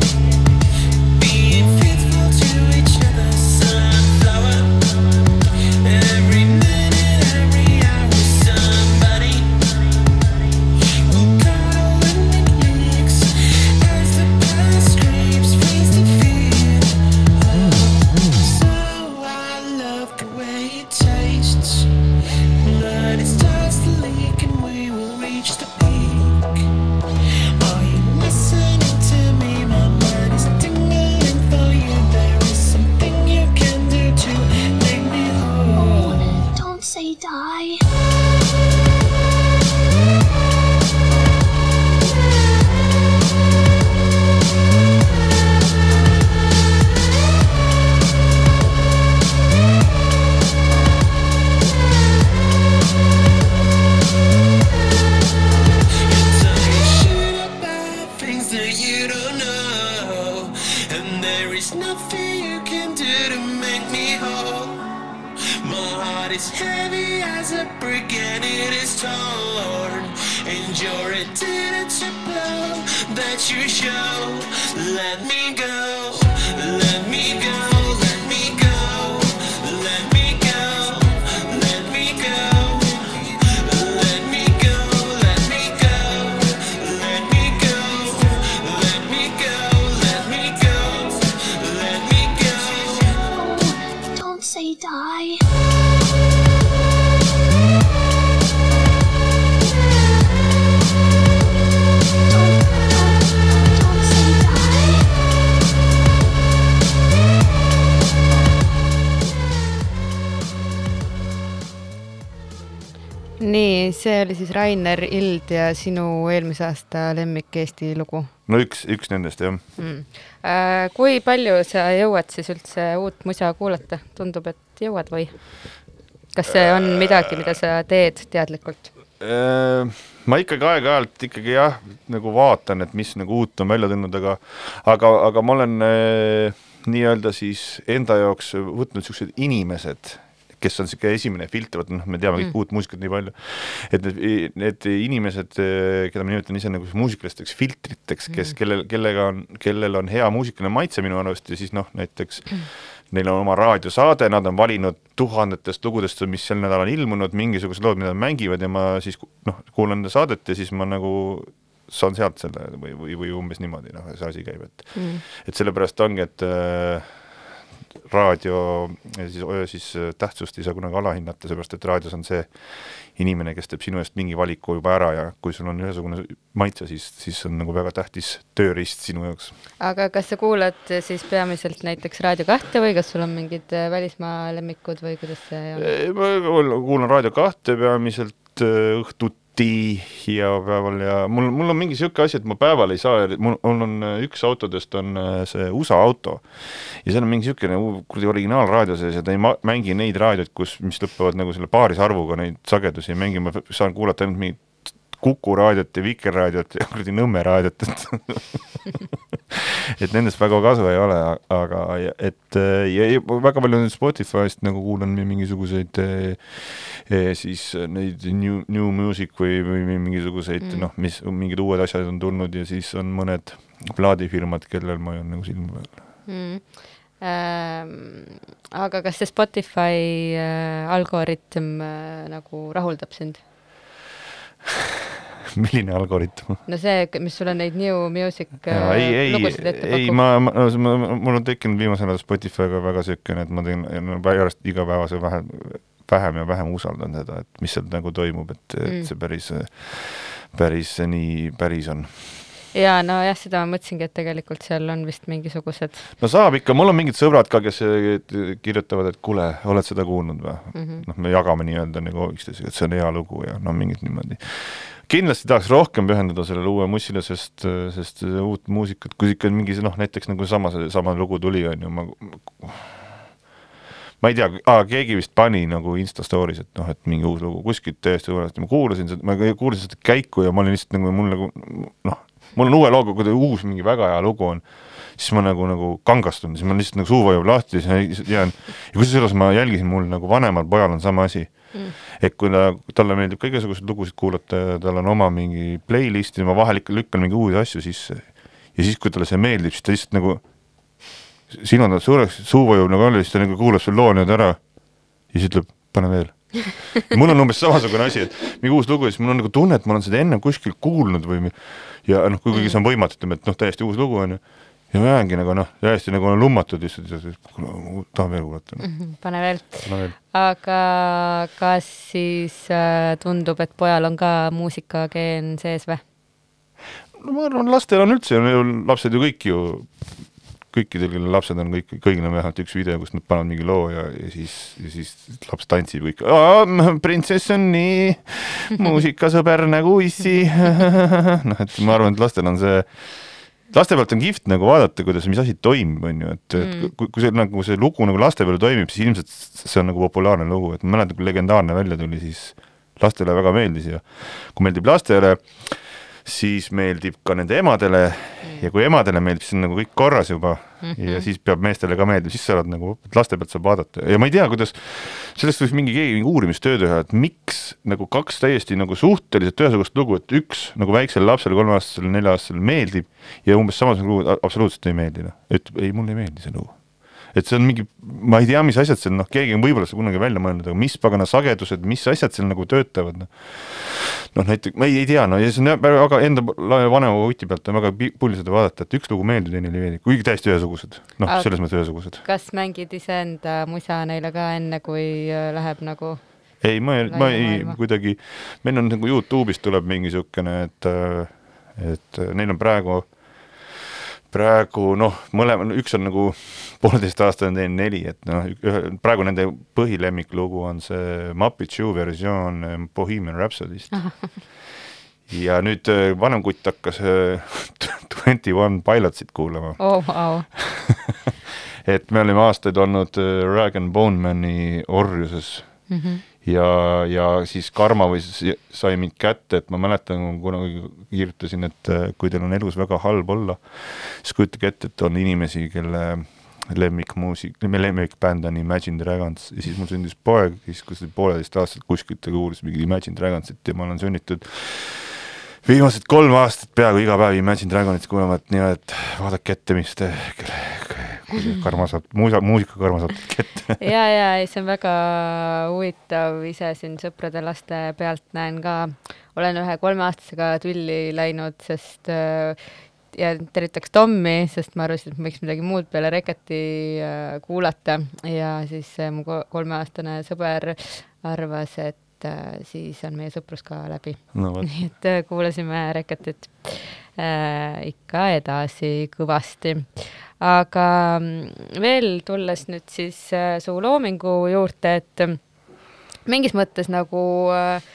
S6: Rainer Ild ja sinu eelmise aasta lemmik Eesti lugu
S7: no üks, üks nendest jah.
S6: mm.. Äh, kui palju sa jõuad siis üldse uut musa kuulata, tundub, et jõuad või? kas see on midagi, mida sa teed teadlikult?
S7: Äh, ma ikkagi aeg-ajalt ikkagi jah, nagu vaatan, et mis nagu uut on välja tulnud, aga aga, aga ma olen äh, nii-öelda siis enda jaoks võtnud niisugused inimesed, kes on niisugune esimene filter, vot noh, me teame kõik
S6: Mm.
S7: mm. uut muusikat nii palju, et need, need inimesed, keda ma nimetan ise nagu muusikalisteks filtriteks, kes, kellel, kellega on, kellel on hea muusikaline maitse minu arust ja siis noh, näiteks neil on oma raadiosaade, nad on valinud tuhandetest lugudest, mis sel nädalal on ilmunud, mingisugused lood, mida nad mängivad ja ma siis noh, kuulan nende saadet ja siis ma nagu saan sealt selle või, või, või umbes niimoodi, noh, see asi käib, et
S6: Mm.
S7: et sellepärast ongi, et äh, raadio siis, siis äh, tähtsust ei saa kunagi alahinnata, seepärast et raadios on see inimene, kes teeb sinu eest mingi valiku juba ära ja kui sul on ühesugune maitse, siis, siis on nagu väga tähtis tööriist sinu jaoks.
S6: aga kas sa kuulad siis peamiselt näiteks Raadio kahte või kas sul on mingid välismaa lemmikud või kuidas see on?
S7: ma kuulan Raadio kahte peamiselt õhtuti ja päeval ja mul, mul on mingi niisugune asi, et ma päeval ei saa, mul, mul on äh, üks autodest on äh, see USA auto. Ja seal on mingi niisugune kuradi originaalraadio sees ja ta ei ma-, mängi neid raadioid, kus, mis lõpevad nagu selle paarisarvuga neid sagedusi ei mängi, ma saan kuulata ainult mingit Kuku raadiot ja Vikerraadiot ja kuradi Nõmme raadiot, et et nendest väga kasu ei ole, aga et ja, ja väga palju nüüd Spotify'st nagu kuulan mi- mingisuguseid eh, eh, siis neid new, new music või, või mingisuguseid
S6: Mm.
S7: noh, mis mingid uued asjad on tulnud ja siis on mõned plaadifirmad, kellel ma ei ole nagu silma peal.
S6: mm. Ähm, aga kas see Spotify äh, algoritm nagu rahuldab sind? <laughs>
S7: milline algoritm?
S6: no see, mis sulle neid new music
S7: Ja,
S6: äh,
S7: ei, ei,
S6: lugusid ette
S7: ei,
S6: pakub?
S7: ma, ma, ma, mul on tekkinud viimasel ajal Spotify'ga väga siukene, et ma teen no, järjest igapäevase vähe, vähem ja vähem usaldan seda, et mis seal nagu toimub, et mm.
S6: Mm.
S7: et see päris, päris nii päris on.
S6: Jaa, nojah, seda ma mõtlesingi, et tegelikult seal on vist mingisugused
S7: no saab ikka, mul on mingid sõbrad ka, kes kirjutavad, et kuule, oled seda kuulnud või mm? -hmm. noh, me jagame nii-öelda nagu üksteisega, et see on hea lugu ja no mingid niimoodi. kindlasti tahaks rohkem pühenduda sellele uue mussile, sest, sest uut muusikat, kui ikka mingi noh, näiteks nagu sama, sama lugu tuli, on ju, ma ma ei tea, keegi vist pani nagu Insta story's, et noh, et mingi uus lugu kuskilt täiesti uuesti, ma kuulasin seda, ma kuulasin seda käiku ja ma olin lihtsalt nagu mul nagu noh, mul on uue looga, kui uus mingi väga hea lugu on, siis ma nagu, nagu kangastun, siis ma lihtsalt nagu suu vajub lahti, siis jään ja kusjuures ma jälgisin, mul nagu vanemal pojal on sama asi
S6: Mm.
S7: et kui ta, talle meeldib ka igasuguseid lugusid kuulata ja tal on oma mingi playlist ja ma vahel ikka lükkan mingeid uusi asju sisse ja siis, kui talle see meeldib, siis ta lihtsalt nagu siin on suureks, suu vajub nagu alla, siis ta nagu kuulab selle loo nüüd ära ja siis ütleb, pane veel. <laughs> mul on umbes samasugune asi, et mingi uus lugu ja siis mul on nagu tunne, et ma olen seda enne kuskil kuulnud või mi- ja noh, kuigi see on võimatu, ütleme, et noh, täiesti uus lugu on ju, ja ma jäängi nagu noh, täiesti nagu olen lummatud lihtsalt tahan veel kuulata no..
S6: Mhm, pane veel.
S7: Pane veel.
S6: aga kas siis äh, tundub, et pojal on ka muusikageen sees või?
S7: no ma arvan, lastel on üldse, lapsed ju kõik ju, kõikidel, kellel lapsed on kõik, kõigil on vähemalt üks video, kus nad panevad mingi loo ja, ja siis, ja siis laps tantsib kõik, printsess on nii muusikasõber nagu issi <laughs> noh, et ma arvan, et lastel on see, laste pealt on kihvt nagu vaadata, kuidas, mis asi toimub, on ju, et, et
S6: Mm.
S7: kui, kui see nagu see lugu nagu laste peal toimib, siis ilmselt see on nagu populaarne lugu, et ma mäletan, kui Legendaarne välja tuli, siis lastele väga meeldis ja kui meeldib lastele, siis meeldib ka nende emadele ja kui emadele meeldib, siis on nagu kõik korras juba. Mm -hmm. ja siis peab meestele ka meeldima, siis sa oled nagu, laste pealt saab vaadata. Ja ma ei tea, kuidas, sellest võiks mingi keegi mingi uurimistöö teha, et miks nagu kaks täiesti nagu suhteliselt ühesugust lugu, et üks nagu väiksele lapsele, kolmeaastasele, nelja-aastasele meeldib ja umbes samasugune lugu a- absoluutselt ei meeldi, noh, ütleb ei, mulle ei meeldi see lugu. Et see on mingi, ma ei tea, mis asjad seal, noh, keegi on võib-olla seda kunagi välja mõelnud, aga mis pagana sagedused, mis asjad seal nagu töötavad, noh. Noh, näiteks, ma ei, ei tea, no ja see on jah väga enda vanema vuti pealt on väga pull seda vaadata, et üks lugu meeldib, teine ei meeldi, kuigi täiesti ühesugused, noh selles mõttes ühesugused.
S6: kas mängid iseenda musa neile ka enne, kui äh, läheb nagu
S7: ei, ma ei, ma ei
S6: Laiemaailma.
S7: kuidagi, meil on nagu Youtube'ist tuleb mingi niisugune, et, et neil on praegu, praegu noh, mõlema, üks on nagu pooleteistaastane, teine neli, et noh, praegu nende põhilemmiklugu on see Muppet Show versioon eh, Bohemian Rhapsody'st. ja nüüd eh, vanem kutt hakkas Twenty One Pilotsit kuulama
S6: oh, vau. <laughs>
S7: et me olime aastaid olnud Rag and Bone Mani orjuses
S6: Mhm.
S7: ja, ja siis karma või sai mind kätte, et ma mäletan, kunagi kirjutasin, et äh, kui teil on elus väga halb olla, siis kujutage ette, et on inimesi, kelle lemmikmuusik, lemmikbänd on Imagine Dragons ja siis mul sündis poeg, siis kui see pooleteistaastane kuskilt ta kuulis mingit Imagine Dragonsit ja ma olen sunnitud viimased kolm aastat peaaegu iga päev Imagine Dragonit kuulama, et et vaadake ette, mis te, karma saab, muusa, muusikakarma saab <laughs> kätte.
S6: ja, ja ei, see on väga huvitav, ise siin sõprade laste pealt näen ka, olen ühe kolmeaastasega tülli läinud, sest äh, ja tervitaks Tommi, sest ma arvasin, et ma võiks midagi muud peale Reketi äh, kuulata ja siis äh, mu ko- kolmeaastane sõber arvas, et äh, siis on meie sõprus ka läbi.
S7: no
S6: nii <laughs> et äh, kuulasime Reketit äh, ikka edasi kõvasti. Aga mm, veel tulles nüüd siis äh, su loomingu juurde, et mm, mingis mõttes nagu äh,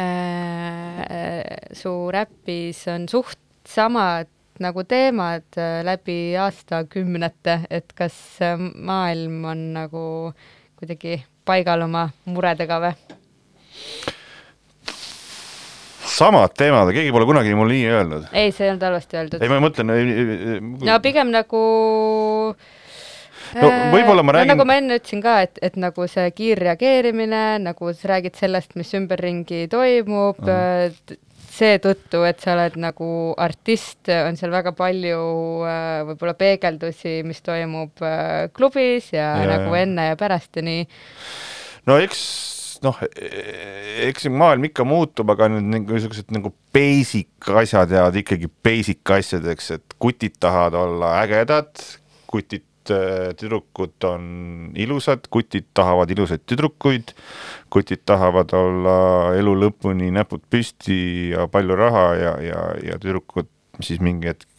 S6: äh, su räpis on suht samad nagu teemad äh, läbi aastakümnete, et kas äh, maailm on nagu kuidagi paigal oma muredega või?
S7: Samad teemad, keegi pole kunagi mulle nii öelnud.
S6: ei, see ei olnud halvasti öeldud
S7: ei, ma mõtlen.
S6: no pigem nagu
S7: No võib-olla ma
S6: no,
S7: räägin-
S6: nagu ma enne ütlesin ka, et, et nagu see kiirreageerimine, nagu sa räägid sellest, mis ümberringi toimub mm., seetõttu, et sa oled nagu artist, on seal väga palju äh, võib-olla peegeldusi, mis toimub äh, klubis ja,
S7: Ja,
S6: nagu
S7: ja.
S6: enne ja pärastini.
S7: no eks noh, eks maailm ikka muutub, aga nüüd nagu niisugused nagu basic asjad jäävad ikkagi basic asjadeks, et kutid tahavad olla ägedad, kutid, tüdrukud on ilusad, kutid tahavad ilusaid tüdrukuid, kutid tahavad olla elu lõpuni näpud püsti ja palju raha ja, ja, ja tüdrukud siis mingi hetk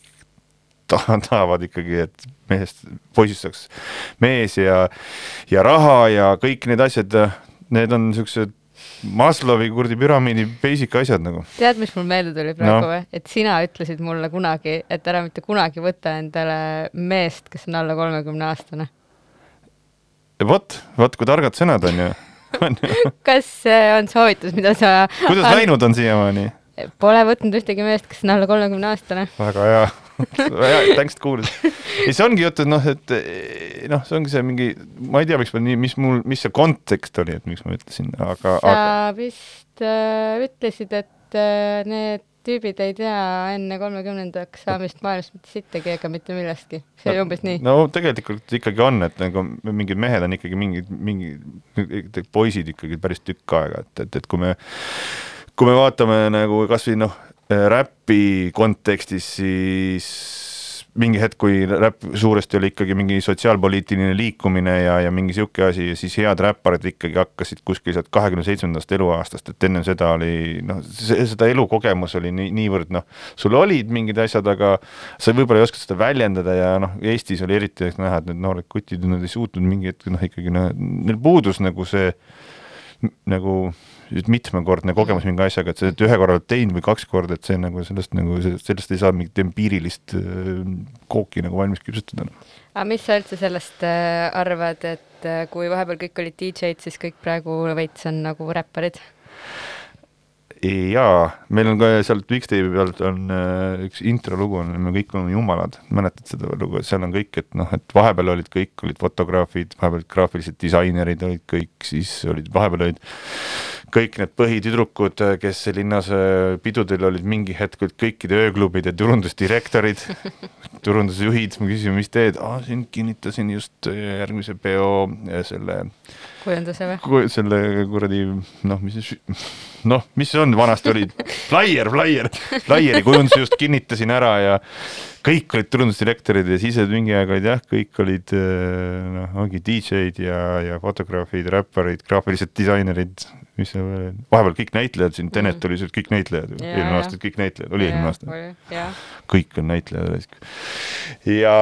S7: <laughs> ta- tahavad ikkagi, et mehest, poisist saaks mees ja, ja raha ja kõik need asjad, need on siuksed Maslowi kuradi püramiidi basic asjad nagu.
S6: tead, mis mul meelde tuli praegu
S7: No.
S6: või? et sina ütlesid mulle kunagi, et ära mitte kunagi võta endale meest, kes on alla kolmekümne aastane.
S7: vot, vot kui targad sõnad on ju. <laughs>
S6: kas see on soovitus, mida sa
S7: kuidas läinud on siiamaani?
S6: Pole võtnud ühtegi meest, kes on alla kolmekümne aastane.
S7: väga hea, thanks, et kuulasid. ja see ongi jutt, et noh, et eh, noh, see ongi see mingi, ma ei tea, miks ma nii, mis mul, mis see kontekst oli, et miks ma ütlesin, aga,
S6: sa
S7: aga
S6: vist äh, ütlesid, et äh, need tüübid ei tea enne kolmekümnendaks saamist maailmast mitte sittagi ega mitte millestki. see oli umbes nii.
S7: no tegelikult ikkagi on, et nagu mingid mehed on ikkagi mingid, mingid poisid ikkagi päris tükk aega, et, et, et kui me, kui me vaatame nagu kasvõi noh, räpi kontekstis, siis mingi hetk, kui räpp suuresti oli ikkagi mingi sotsiaalpoliitiline liikumine ja, ja mingi sihuke asi ja siis head räpparid ikkagi hakkasid kuskil sealt kahekümne seitsmendast eluaastast, et ennem seda oli noh, seda elukogemus oli nii, niivõrd noh, sul olid mingid asjad, aga sa võib-olla ei oska seda väljendada ja noh, Eestis oli eriti näha, et need noored kutid, nad ei suutnud mingi hetk noh, ikkagi noh, neil puudus nagu see nagu mitmekordne kogemus mingi asjaga, et sa oled ühe korra teinud või kaks korda, et see nagu sellest nagu, sellest ei saa mingit empiirilist äh, kooki nagu valmis küpsetada.
S6: aga mis sa üldse sellest äh, arvad, et äh, kui vahepeal kõik olid DJ-d, siis kõik praegu veits on nagu räpparid?
S7: jaa, meil on ka sealt mixtape'i pealt on äh, üks introlugu on, me kõik oleme jumalad, mäletad seda lugu, seal on kõik, et noh, et vahepeal olid kõik, olid fotograafid, vahepeal graafilised disainerid olid kõik, siis olid, vahepeal olid kõik need põhitüdrukud, kes linnas äh, pidudel olid mingi hetk olid kõikide ööklubide turundusdirektorid, <laughs> turundusjuhid, me küsisime, mis teed, aa siin kinnitasin just äh, järgmise peo äh, selle
S6: kujunduse või?
S7: Selle kuradi noh, mis see noh, mis see on, vanasti oli <laughs> flaier, flaier, flaieri kujunduse just kinnitasin ära ja kõik olid turundusdirektorid ja siis olid mingi aeg olid jah, kõik olid äh, noh, ongi DJ-d ja, ja fotograafid, räpparid, graafilised disainerid, mis seal veel, vahepeal kõik näitlejad siin, Tenet
S6: Mhm.
S7: oli seal kõik näitlejad eelmine aasta kõik näitlejad, oli eelmine aasta, kõik on näitlejad ja,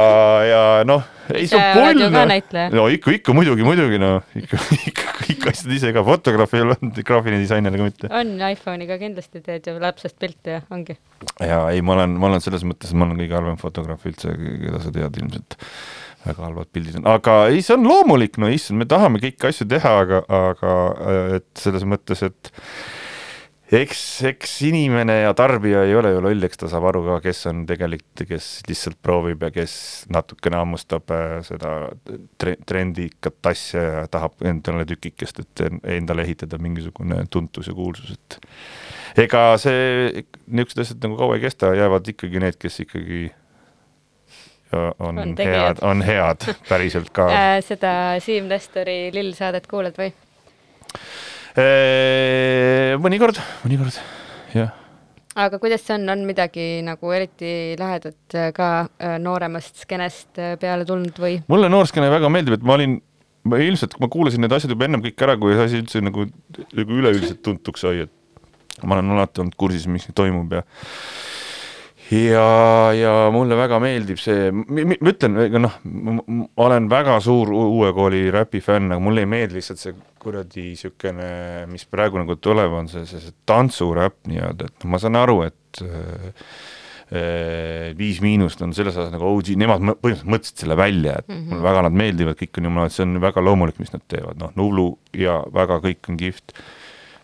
S7: ja noh, ei see on pull noh. no ikka, ikka muidugi, muidugi noh, ikka, <laughs> ikka kõik asjad ise ka, fotograaf ei ole graafiline disainer ka mitte.
S6: on iPhone'iga kindlasti teed ju lapsest pilte ja ongi.
S7: ja ei, ma olen, ma olen selles mõttes, ma olen kõige halvem fotograaf üldse, keda sa tead ilmselt. väga halvad pildid on, aga ei, see on loomulik, no issand, me tahame kõiki asju teha, aga, aga äh, et selles mõttes, et eks, eks inimene ja tarbija ei ole ju loll, eks ta saab aru ka, kes on tegelik, kes lihtsalt proovib ja kes natukene hammustab äh, seda tre- trendikat asja ja tahab endale tükikest, et en- endale ehitada mingisugune tuntus ja kuulsus, et ega see, niisugused asjad nagu kaua ei kesta, jäävad ikkagi need, kes ikkagi on,
S6: On
S7: head, on head päriselt ka <laughs>
S6: äh,. seda Siim Nestori Lill saadet kuulad või?
S7: mõnikord, mõnikord, jah.
S6: aga kuidas see on, on midagi nagu eriti lahedat äh, ka äh, nooremast skeenest äh, peale tulnud või?
S7: mulle noorskene väga meeldib, et ma olin, ma ilmselt, ma kuulasin need asjad juba ennem kõik ära, kui see asi üldse nagu, nagu üleüldiselt tuntuks sai, et ma olen alati olnud kursis, mis toimub ja ja, ja mulle väga meeldib see, ma ütlen, noh, ma olen väga suur uue kooli räpi fänn, aga mulle ei meeldi lihtsalt see kuradi niisugune, mis praegu nagu tuleb, on see, see, see tantsuräpp nii-öelda, et ma saan aru, et äh, äh, Viis Miinust on selles osas nagu OG, nemad mõ- põhimõtteliselt mõtlesid selle välja, et mm -hmm. mulle väga nad meeldivad, kõik on jumala, see on väga loomulik, mis nad teevad, noh, Nublu ja väga kõik on kihvt.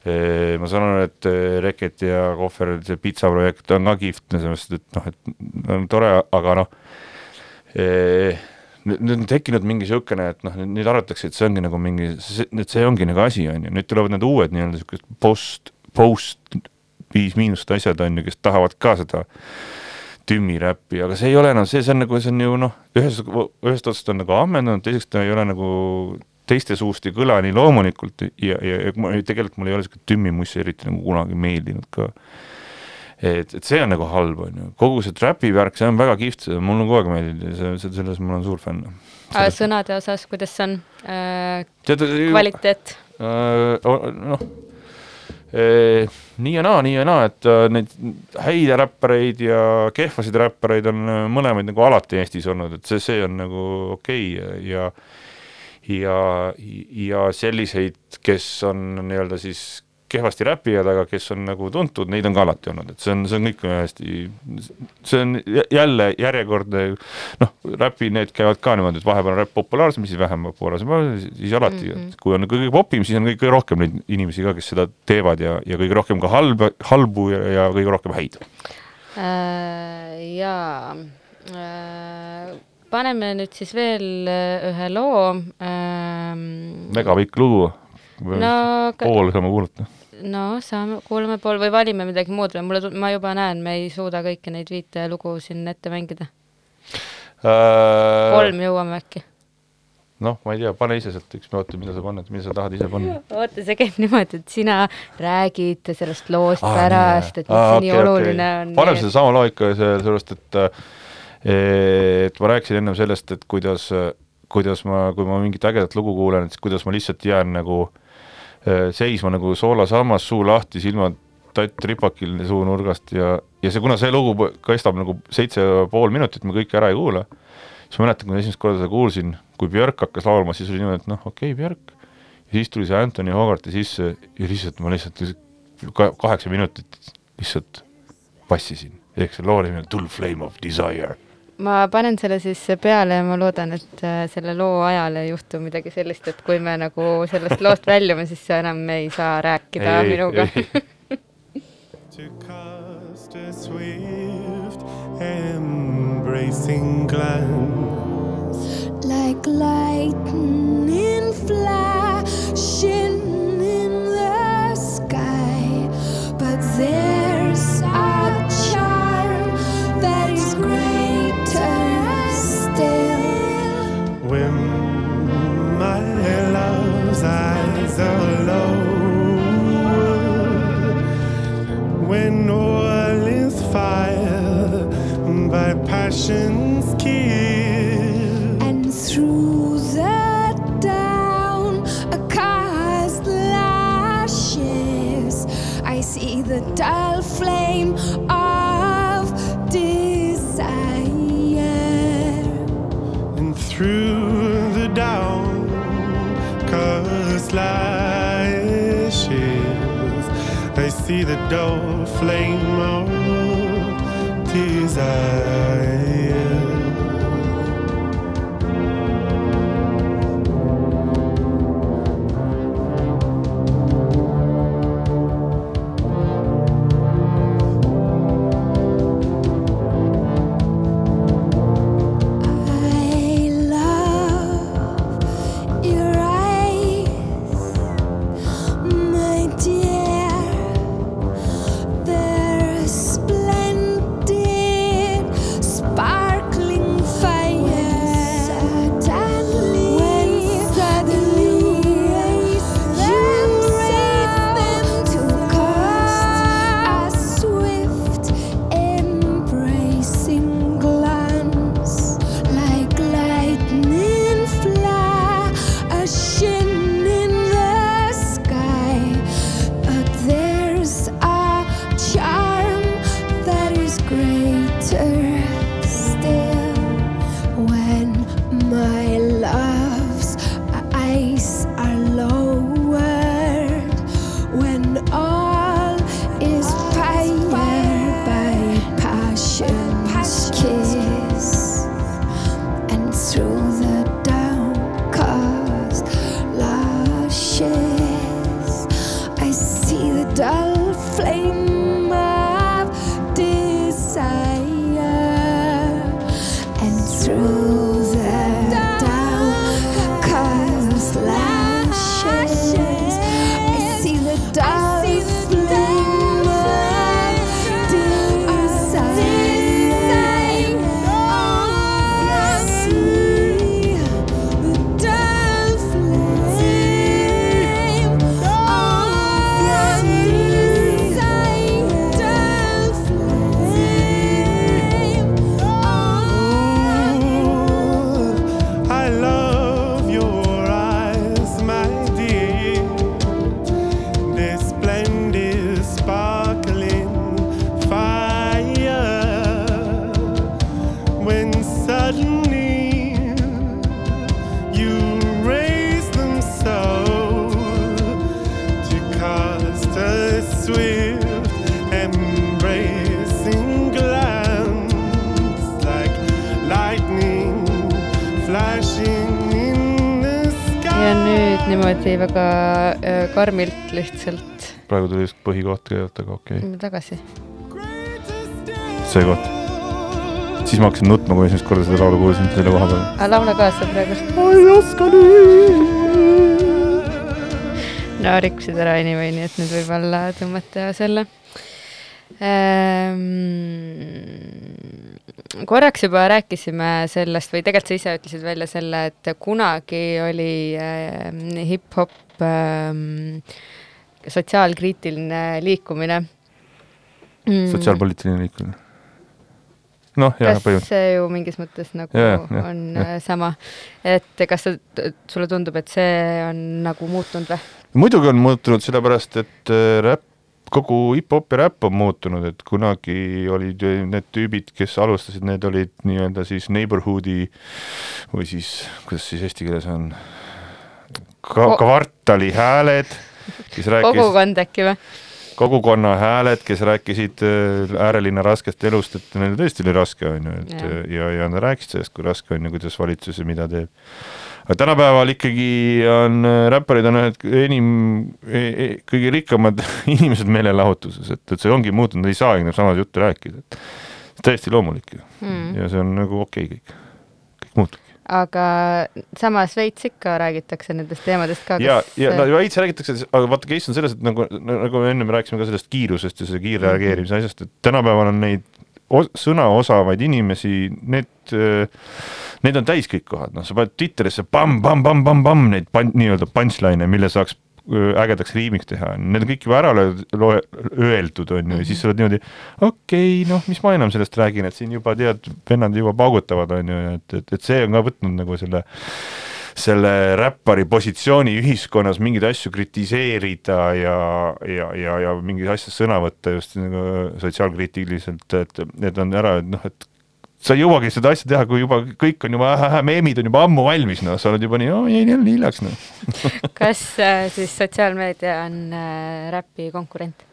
S7: Ma saan aru, et Reket ja Kohver, see pitsaprojekt on ka kihvt, sellepärast et noh, et on tore, aga noh, nüüd on tekkinud mingi niisugune, et noh, nüüd arvatakse, et see ongi nagu mingi, et see ongi nagu asi, on ju, nüüd tulevad need uued nii-öelda niisugused post, post viis miinust asjad on ju, kes tahavad ka seda tümmiräppi, aga see ei ole enam see, see on nagu, see on ju noh, ühest, ühest otsast on nagu ammendunud, teiseks ta ei ole nagu teiste suust ei kõla nii loomulikult ja, ja, ja ma, tegelikult mulle ei ole niisugune tümmimussi eriti nagu kunagi meeldinud ka et, et see on nagu halb, on ju, kogu see trapi värk, see on väga kihvt, mulle on kogu aeg meeldinud ja see, see, selles ma olen suur fänn.
S6: aga sõnade osas, kuidas see on äh,?
S7: tead,
S6: kvaliteet?
S7: noh, nii ja naa, nii ja naa, et äh, neid häid räppareid ja kehvasid räppareid on äh, mõlemaid nagu alati Eestis olnud, et see, see on nagu okei okay ja ja, ja selliseid, kes on nii-öelda siis kehvasti räpivad, aga kes on nagu tuntud, neid on ka alati olnud, et see on, see on kõik hästi, see on jä- jälle järjekordne noh, räpi need käivad ka niimoodi, et vahepeal on räpp populaarsem, siis vähem populaarsem, siis alati mm. -hmm. kui on kõige popim, siis on kõige rohkem neid inimesi ka, kes seda teevad ja, ja kõige rohkem ka halba, halbu ja, ja kõige rohkem häid.
S6: Äh, jaa äh,, paneme nüüd siis veel äh, ühe loo ähm,.
S7: väga pikk lugu.
S6: No
S7: pool saame kuulata.
S6: no saame, kuulame pool või valime midagi muud või mulle, ma juba näen, me ei suuda kõiki neid viite lugu siin ette mängida. kolm jõuame äkki?
S7: noh, ma ei tea, pane ise sealt üks minuti, mida sa paned, mida sa tahad ise panna.
S6: oota, see käib niimoodi, et sina räägid sellest loost pärast, et miks see nii oluline on.
S7: paneme sedasama loo ikka sellepärast, et et ma rääkisin ennem sellest, et kuidas, kuidas ma, kui ma mingit ägedat lugu kuulen, siis kuidas ma lihtsalt jään nagu eh, seisma nagu soolasammas, suu lahti, silmad tatt ripakil suunurgast ja, ja see, kuna see lugu kestab nagu seitse pool minutit, ma kõike ära ei kuula, siis ma mäletan, kui ma esimest korda seda kuulsin, kui Björk hakkas laulma, siis oli niimoodi, et noh, okei okay,, Björk. ja siis tuli see Anthony Hogarthi sisse ja lihtsalt ma lihtsalt ka- kaheksa minutit lihtsalt passisin, ehk see loo nimi on Dull Flame of Desire.
S6: Ma panen selle siis peale ja ma loodan, et äh, selle loo ajal ei juhtu midagi sellist, et kui me nagu sellest loost väljume, siis sa enam ei saa rääkida
S7: Ei,
S6: minuga. <laughs>
S3: To cast a swift, embracing glance.
S8: like lightning flashing
S3: passion's kill.
S8: And through the down cast lashes, I see the dull flame of desire.
S3: and through the down cast lashes I see the dull flame
S6: karmilt lihtsalt
S7: praegu tuli just põhikoht kõigepealt, aga okei okay.,
S6: tagasi.
S7: see koht. siis ma hakkasin nutma, kui esimest korda seda laulu kuulsin selle koha peal.
S6: aga laula kaasa praegu.
S7: ma ei oska nii.
S6: no rikkusid ära anyway, nii et nüüd võib alla tõmmata selle ähm,. Korraks juba rääkisime sellest või tegelikult sa ise ütlesid välja selle, et kunagi oli äh, hip-hop ähm, sotsiaalkriitiline liikumine mm.
S7: sotsiaalpoliitiline liikumine. noh, jah, põhimõtteliselt.
S6: see ju mingis mõttes nagu yeah,
S7: jah,
S6: on
S7: jah.
S6: yeah. sama, et kas sa, sulle tundub, et see on nagu muutunud või?
S7: muidugi on muutunud, sellepärast et äh, räpp, kogu hip-hop ja räpp on muutunud, et kunagi olid need tüübid, kes alustasid, need olid nii-öelda siis neighborhood'i või siis, kuidas siis eesti keeles on,
S6: Ko-
S7: kvartali hääled, kes rääkisid
S6: kogukond äkki või?
S7: kogukonna hääled, kes rääkisid äh, äärelinna raskest elust, et neil tõesti oli raske, on ju, et ja, ja, ja nad rääkisid sellest, kui raske on ja kuidas valitsus ja mida teeb. Aga tänapäeval ikkagi on äh, räpparid on ühed enim e,, e, kõige rikkamad <laughs> inimesed meelelahutuses, et, et see ongi muutunud, nad ei saagi enam sama juttu rääkida, et täiesti loomulik ju
S6: Mm.
S7: ja see on nagu okei okay, kõik, kõik muutub.
S6: aga samas veits ikka räägitakse nendest teemadest ka.
S7: ja, ja no veits räägitakse, aga vaata, case on selles, et nagu, nagu me enne me rääkisime ka sellest kiirusest ja selle kiirreageerimise asjast, et tänapäeval on neid sõnaosavaid inimesi, need, need on täis kõik kohad, noh, sa paned Twitterisse pamm-pamm-pamm-pamm-pamm neid pan-, nii-öelda punchline'e, mille saaks öö, ägedaks riimiks teha, need on kõik juba ära loe- öeldud, on ju, ja siis sa oled niimoodi okei okay,, noh, mis ma enam sellest räägin, et siin juba tead, vennad juba paugutavad, on ju, et, et, et see on ka võtnud nagu selle selle räppari positsiooni ühiskonnas mingeid asju kritiseerida ja, ja, ja, ja mingeid asju sõna võtta just nagu sotsiaalkriitiliselt, et need on ära, et noh, et sa ei jõuagi seda asja teha, kui juba kõik on juba äh,, meemid on juba ammu valmis, noh, sa oled juba nii, jäin jälle hiljaks, noh. <laughs>
S6: kas äh, siis sotsiaalmeedia on äh, räpi konkurent?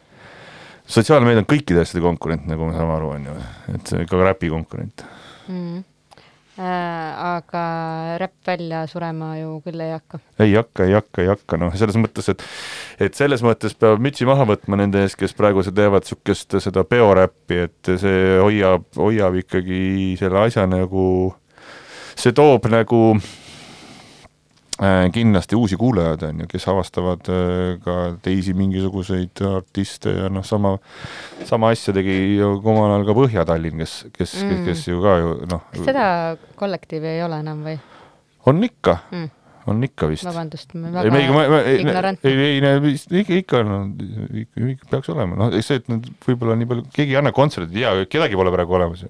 S7: sotsiaalmeedia on kõikide asjade konkurent, nagu me saame aru, on ju, et see ka räpi konkurent.
S6: Mm. Äh, aga räpp välja surema ju küll ei hakka.
S7: ei hakka, ei hakka, ei hakka, noh, selles mõttes, et et selles mõttes peab mütsi maha võtma nende ees, kes praegu teevad niisugust seda peoräppi, et see hoiab, hoiab ikkagi selle asja nagu, see toob nagu kindlasti uusi kuulajaid, on ju, kes avastavad äh, ka teisi mingisuguseid artiste ja noh, sama sama asja tegi ju omal ajal ka Põhja-Tallinn, kes, kes
S6: mm.,
S7: kes ju ka ju noh,
S6: kas seda kollektiivi ei ole enam või
S7: on ikka
S6: mm.?
S7: On ikka vist.
S6: vabandust, ma
S7: ma, ma, ei,
S6: ignorantne.
S7: ei, ei, ikka, ikka on, ikka, ikka peaks olema, noh, see, et nad võib-olla nii palju, keegi ei anna kontserti, tea, kedagi pole praegu olemas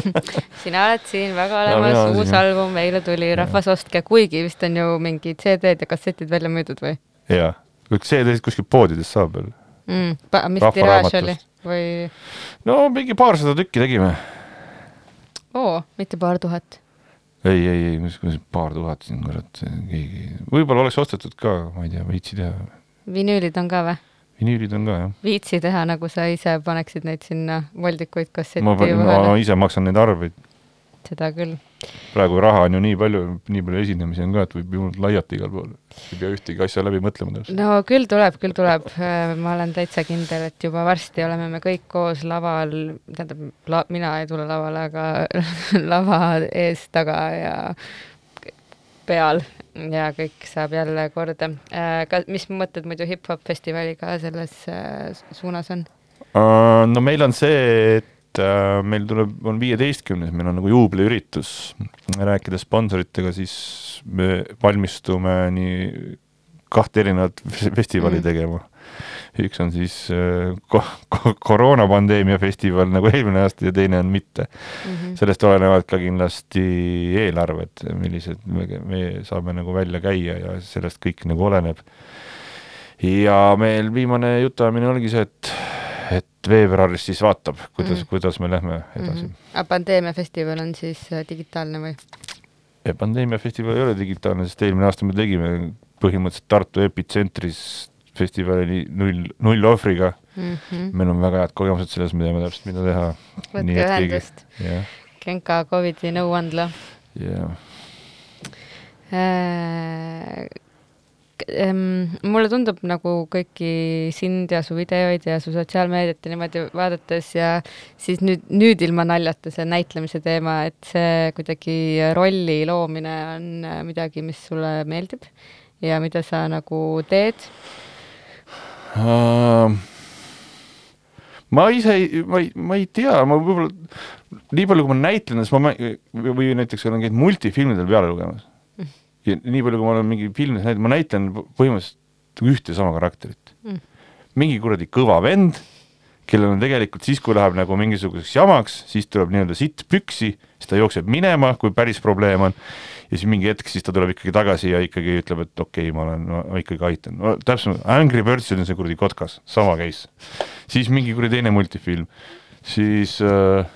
S7: <laughs>
S6: sina oled siin väga
S7: Ja
S6: olemas
S7: olen
S6: uus
S7: siin,
S6: album meile tuli, rahvas ostke, kuigi vist on ju mingid CD-d ja kassetid välja müüdud või
S7: jaa, see kuskil poodides saab veel.
S6: mm,? mis tiraaž oli või?
S7: no mingi paarsada tükki tegime.
S6: oo, mitte paar tuhat.
S7: ei, ei, ei, mis, mis paar tuhat siin kurat, keegi, võib-olla oleks ostetud ka, ma ei tea, viitsi teha.
S6: vinüülid on ka või?
S7: vinüülid on ka jah.
S6: viitsi teha, nagu sa ise paneksid neid sinna voldikuid kasseti
S7: ma, ma
S6: vahele,
S7: ise maksan neid arveid,
S6: seda küll.
S7: Praegu raha on ju nii palju, nii palju esinemisi on ka, et võib ju laiata igal pool. ei pea ühtegi asja läbi mõtlema täpselt.
S6: no küll tuleb, küll tuleb, ma olen täitsa kindel, et juba varsti oleme me kõik koos laval, tähendab la,, mina ei tule lavale, aga <laughs> lava ees, taga ja peal ja kõik saab jälle korda. ka, mis mõtted muidu hip-hop festivaliga selles äh, suunas on?
S7: No meil on see, et uh, meil tuleb, on viieteistkümnes, meil on nagu juubeliüritus. rääkides sponsoritega, siis me valmistume nii kahte erinevat festivali
S6: Mm.
S7: mm. tegema. üks on siis uh, ko ko koroonapandeemia festival nagu eelmine aasta ja teine on mitte.
S6: Mhm.
S7: sellest olenevad ka kindlasti eelarved, millised me, me saame nagu välja käia ja sellest kõik nagu oleneb. ja meil viimane jutuajamine oligi see, et, et veebruaris siis vaatab, kuidas mm., kuidas me lähme edasi mm.
S6: aga pandeemiafestival on siis äh, digitaalne või?
S7: -hmm. ja pandeemia festival ei ole digitaalne, sest eelmine aasta me tegime põhimõtteliselt Tartu epitsentris festivali null, null ohvriga mm. -hmm. meil on väga head kogemused selles, me teame täpselt, mida teha.
S6: võtke ühendust, Genka Covidi nõuandla.
S7: jah.
S6: Äh, ähm, mulle tundub nagu kõiki sind ja su videoid ja su sotsiaalmeediat ja niimoodi vaadates ja siis nüüd, nüüd ilma naljata see näitlemise teema, et see kuidagi rolli loomine on äh, midagi, mis sulle meeldib ja mida sa nagu teed
S7: uh, ma ise ei, ma ei, ma ei tea, ma võib-olla nii palju, kui ma näitlen, siis ma või näiteks olen käinud multifilmidel peale lugemas. Ja nii palju, kui ma olen mingi filmides näinud, ma näitlen põhimõtteliselt ühte sama karakterit
S6: Mm.
S7: mingi kuradi kõva vend, kellel on tegelikult siis, kui läheb nagu mingisuguseks jamaks, siis tuleb nii-öelda sitt püksi, siis ta jookseb minema, kui päris probleem on, ja siis mingi hetk siis ta tuleb ikkagi tagasi ja ikkagi ütleb, et okei okay,, ma olen, ma ikkagi aitan no,. täpselt, Angry Birdsil on see kuradi kotkas, sama case. siis mingi kuradi teine multifilm, siis äh,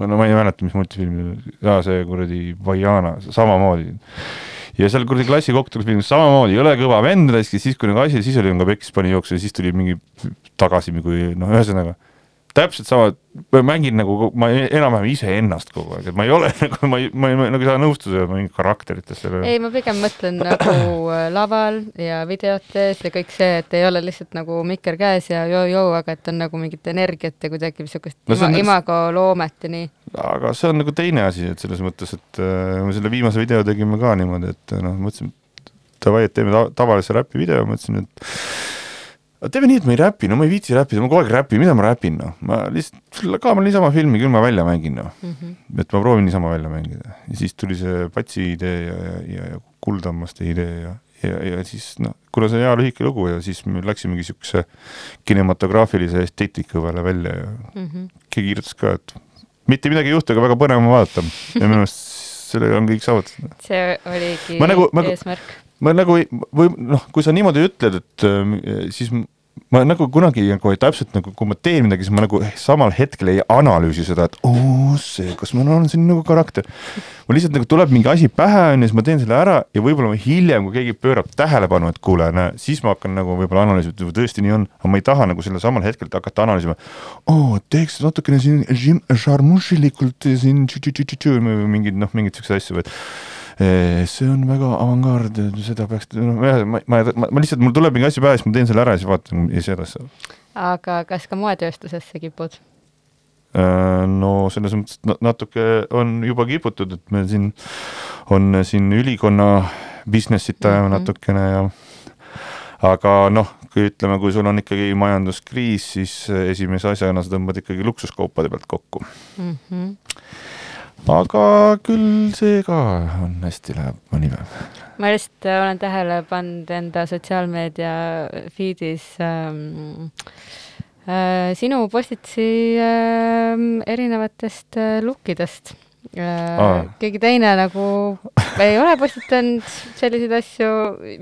S7: no, no ma ei mäleta, mis multifilm, jaa, see kuradi Vaiana, samamoodi. Ja seal kuradi klassi kokkutulemisfilmis samamoodi, jõle kõva vend raisk ja siis, kui nagu asi, siis oli nagu pekkis pani jooksu ja siis tuli mingi tagasi, kui noh, ühesõnaga täpselt sama, ma mängin nagu, ma enam-vähem iseennast kogu aeg, et ma ei ole <laughs> nagu, ma ei, ma ei, nagu ei saa nõustuda mingi karakteritest.
S6: ei, ma pigem mõtlen nagu äh, laval ja videotes ja kõik see, et ei ole lihtsalt nagu mikker käes ja joo-joo, aga et on nagu mingit energiat ja kuidagi niisugust
S7: No
S6: ima,
S7: on-
S6: imagoloomet ja nii.
S7: aga see on nagu teine asi, et selles mõttes, et äh, me selle viimase video tegime ka niimoodi, et äh, noh, mõtlesime, et davai, et teeme ta tavalise räpi video, mõtlesin, et teeme nii, et ma ei räpi, no ma ei viitsi räppida, ma kogu aeg räpin, mida ma räpin, noh, ma lihtsalt, kaamera niisama filmi, küll ma välja mängin, noh mm. -hmm. et ma proovin niisama välja mängida ja siis tuli see Patsi idee ja, ja, ja, ja Kuldammaste idee ja, ja, ja siis noh, kuna see on hea lühike lugu ja siis me läksimegi niisuguse kinematograafilise esteetika peale välja ja
S6: Mm -hmm.
S7: keegi kirjutas ka, et mitte midagi ei juhtu, aga väga põnev on vaadata ja minu meelest sellega on kõik saavutatud.
S6: see oligi
S7: Ma nagu- ma-
S6: eesmärk.
S7: Ma nagu ei, või noh, kui sa niimoodi ütled, et äh, siis ma nagu kunagi nagu täpselt nagu, kui ma teen midagi, siis ma nagu samal hetkel ei analüüsi seda, et oo see, kas ma olen siin nagu karakter. mul lihtsalt nagu tuleb mingi asi pähe onju, siis ma teen selle ära ja võib-olla hiljem, kui keegi pöörab tähelepanu, et kuule, näe, siis ma hakkan nagu võib-olla analüüsima, et tõesti nii on, aga ma ei taha nagu sellel samal hetkel hakata analüüsima. oo, teeks natukene siin žim- šarmušilikult siin tšu-tšu-tšu-tšu või mingid noh, mingeid siukseid asju, et see on väga avangard, seda peaks, noh, ma, ma, ma, ma lihtsalt, mul tuleb mingi asi pähe, siis ma teen selle ära ja siis vaatan ja siis edasi.
S6: aga kas ka moetööstusesse kipud?
S7: Äh, no selles mõttes na- natuke on juba kiputud, et meil siin on siin ülikonna business'it ajame
S6: Mhm.
S7: natukene ja aga noh, kui ütleme, kui sul on ikkagi majanduskriis, siis esimese asjana sa tõmbad ikkagi luksuskaupade pealt kokku.
S6: Mm -hmm.
S7: Aga küll see ka on hästi, läheb mõni päev.
S6: ma lihtsalt äh, olen tähele pannud enda sotsiaalmeedia feed'is ähm, äh, sinu postitusi ähm, erinevatest äh, look idest äh,
S7: Aa.
S6: keegi teine nagu ei ole postitanud selliseid asju,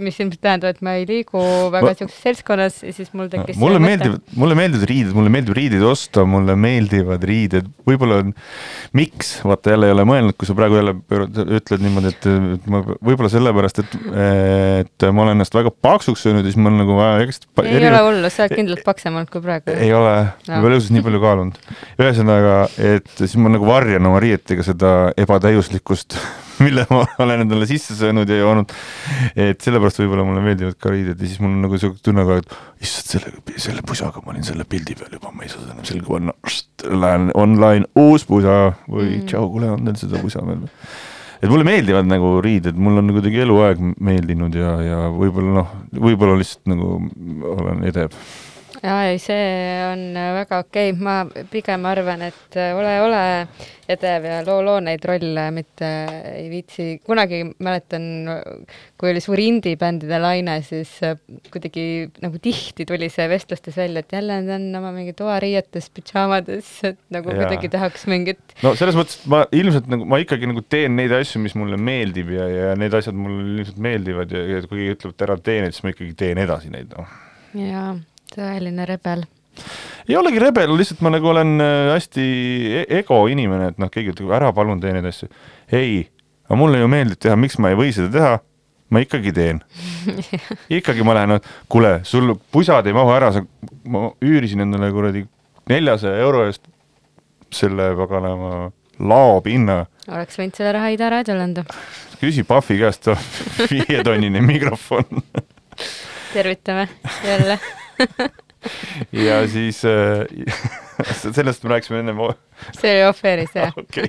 S6: mis ilmselt tähendab, et ma ei liigu väga siukses seltskonnas ja siis mul tekkis
S7: mulle meeldivad, mulle meeldivad riided, mulle meeldib riideid osta, mulle meeldivad riided, võib-olla on, miks, vaata jälle ei ole mõelnud, kui sa praegu jälle ütled niimoodi, et, ma võib-olla sellepärast, et, et ma olen ennast väga paksuks söönud ja siis mul nagu vaja pa-
S6: ei ole hullu, sa oled kindlalt paksem olnud kui praegu.
S7: ei ole, ma pole õudselt nii palju kaalunud. ühesõnaga, et siis ma nagu varjan oma riietega seda ebatäiuslikkust, <laughs> mille ma olen endale sisse söönud ja joonud. et sellepärast võib-olla mulle meeldivad ka riided ja siis mul on nagu siuke tunne ka, et issand, selle, selle pusaga ma olin selle pildi peal juba, ma ei saa seda enam selga panna. Lähen online, uus pusa või mm. tšau, kuule, on teil seda pusa veel või? et mulle meeldivad nagu riided, mul on kuidagi eluaeg meeldinud ja, ja võib-olla noh, võib-olla lihtsalt nagu olen edev
S6: jaa, ei, see on äh, väga okei okay., ma pigem arvan, et äh, ole, ole edev ja loo, loo neid rolle, mitte ei viitsi, kunagi mäletan, kui oli suur indie-bändide laine, siis äh, kuidagi nagu tihti tuli see vestlustes välja, et jälle nad on oma mingi toariietes, pidžaamades, et nagu
S7: Jaa.
S6: kuidagi tahaks mingit
S7: no selles mõttes, et ma ilmselt nagu, ma ikkagi nagu teen neid asju, mis mulle meeldib ja, ja need asjad mulle ilmselt meeldivad ja, ja kui keegi ütleb, et ära tee neid, siis ma ikkagi teen edasi neid, noh.
S6: jaa, tõeline rebel.
S7: ei olegi rebel, lihtsalt ma nagu olen äh, hästi e- ego inimene, et noh, keegi ütleb, ära palun tee neid asju. ei, aga mulle ju meeldib teha, miks ma ei või seda teha? ma ikkagi teen. <laughs> ikkagi ma lähen, kuule, sul pusad ei mahu ära, sa, ma üürisin endale kuradi neljasaja euro eest selle paganama laopinna
S6: oleks võinud selle raha Ida raadiole anda.
S7: küsi Pahvi käest, <laughs> viietonnine mikrofon
S6: tervitame jälle. <laughs>
S7: ja siis äh, <laughs> sellest me rääkisime ennem,
S6: see oli off-air'is jah. <laughs>
S7: okei.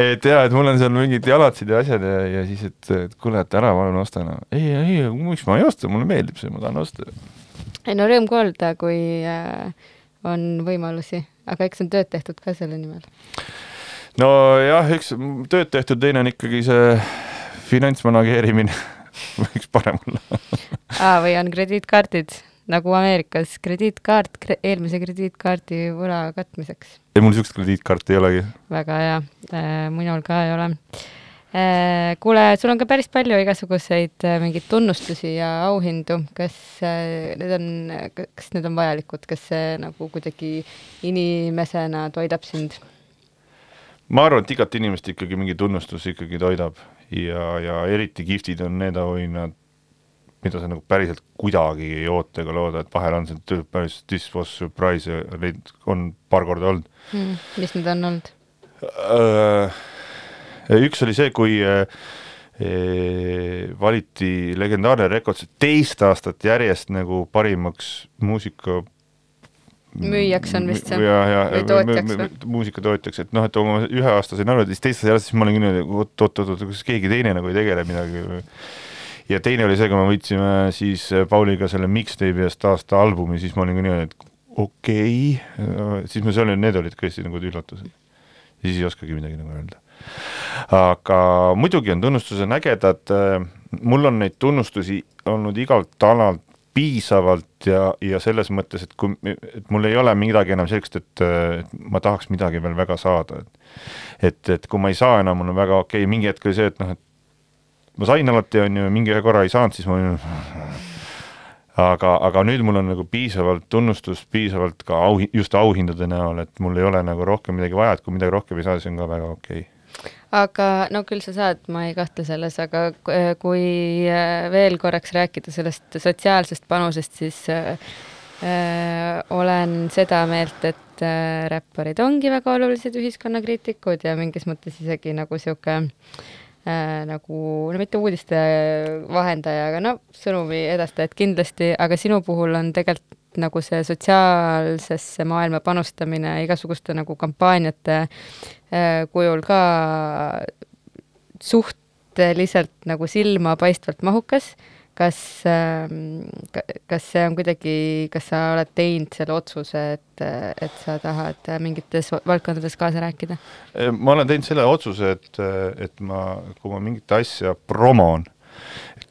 S7: et ja, et mul on seal mingid jalatsid ja asjad ja, ja siis, et, et kuule, et ära palun osta no.. ei, ei, miks ma ei osta, mulle meeldib see, ma tahan osta.
S6: ei no rõõm kuulda, kui äh, on võimalusi, aga eks on tööd tehtud ka selle nimel.
S7: nojah, üks tööd tehtud, teine on ikkagi see finantsmanageerimine <laughs> võiks parem olla.
S6: aa, või on krediitkaardid nagu Ameerikas, krediitkaart kre eelmise krediitkaardi võla katmiseks.
S7: ei, mul niisugust krediitkaarti ei olegi.
S6: väga hea äh,, minul ka ei ole äh,. kuule, sul on ka päris palju igasuguseid äh, mingeid tunnustusi ja auhindu, kas äh, need on, kas need on vajalikud, kas see nagu kuidagi inimesena toidab sind?
S7: ma arvan, et igat inimest ikkagi mingi tunnustus ikkagi toidab ja, ja eriti kihvtid on need auhinnad, mida sa nagu päriselt kuidagi ei oota ega looda, et vahel on see päris this was surprise ja neid on paar korda olnud.
S6: Hmm, mis need on olnud?
S7: üks oli see, kui eh, valiti legendaarne Records teist aastat järjest nagu parimaks muusika
S6: Müüjaks on vist see?
S7: ja, ja
S6: Või tootjaks või?
S7: muusikatootjaks, et noh, et oma ühe aasta sain aru, et siis teist aastat siis ma olin küll niimoodi, oot, oot, oot, kas keegi teine nagu ei tegele midagi või ja teine oli see, kui me võitsime siis Pauliga selle mixtape'i eest aasta albumi, siis ma olin ka niimoodi, et okei okay., siis ma seal, need olid tõesti nagu üllatused. siis ei oskagi midagi nagu öelda. aga muidugi on tunnustused ägedad, mul on neid tunnustusi olnud igalt alalt piisavalt ja, ja selles mõttes, et kui, et mul ei ole midagi enam sellist, et ma tahaks midagi veel väga saada, et et, et kui ma ei saa enam, mul on väga okei okay., mingi hetk oli see, et noh, et ma sain alati, on ju, mingi ühe korra ei saanud, siis ma olin aga, aga nüüd mul on nagu piisavalt tunnustust, piisavalt ka au, just auhindade näol, et mul ei ole nagu rohkem midagi vaja, et kui midagi rohkem ei saa, siis on ka väga okei okay..
S6: Aga no küll sa saad, ma ei kahtle selles, aga ku- kui äh, veel korraks rääkida sellest sotsiaalsest panusest, siis äh, äh, olen seda meelt, et äh, räpparid ongi väga olulised ühiskonnakriitikud ja mingis mõttes isegi nagu sihuke äh, nagu, no mitte uudiste vahendaja, aga no sõnumi edastajad kindlasti, aga sinu puhul on tegelikult nagu see sotsiaalsesse maailma panustamine igasuguste nagu kampaaniate kujul ka suhteliselt nagu silmapaistvalt mahukas. kas, kas see on kuidagi, kas sa oled teinud selle otsuse, et, et sa tahad mingites valdkondades kaasa rääkida?
S7: ma olen teinud selle otsuse, et, et ma, kui ma mingit asja promon,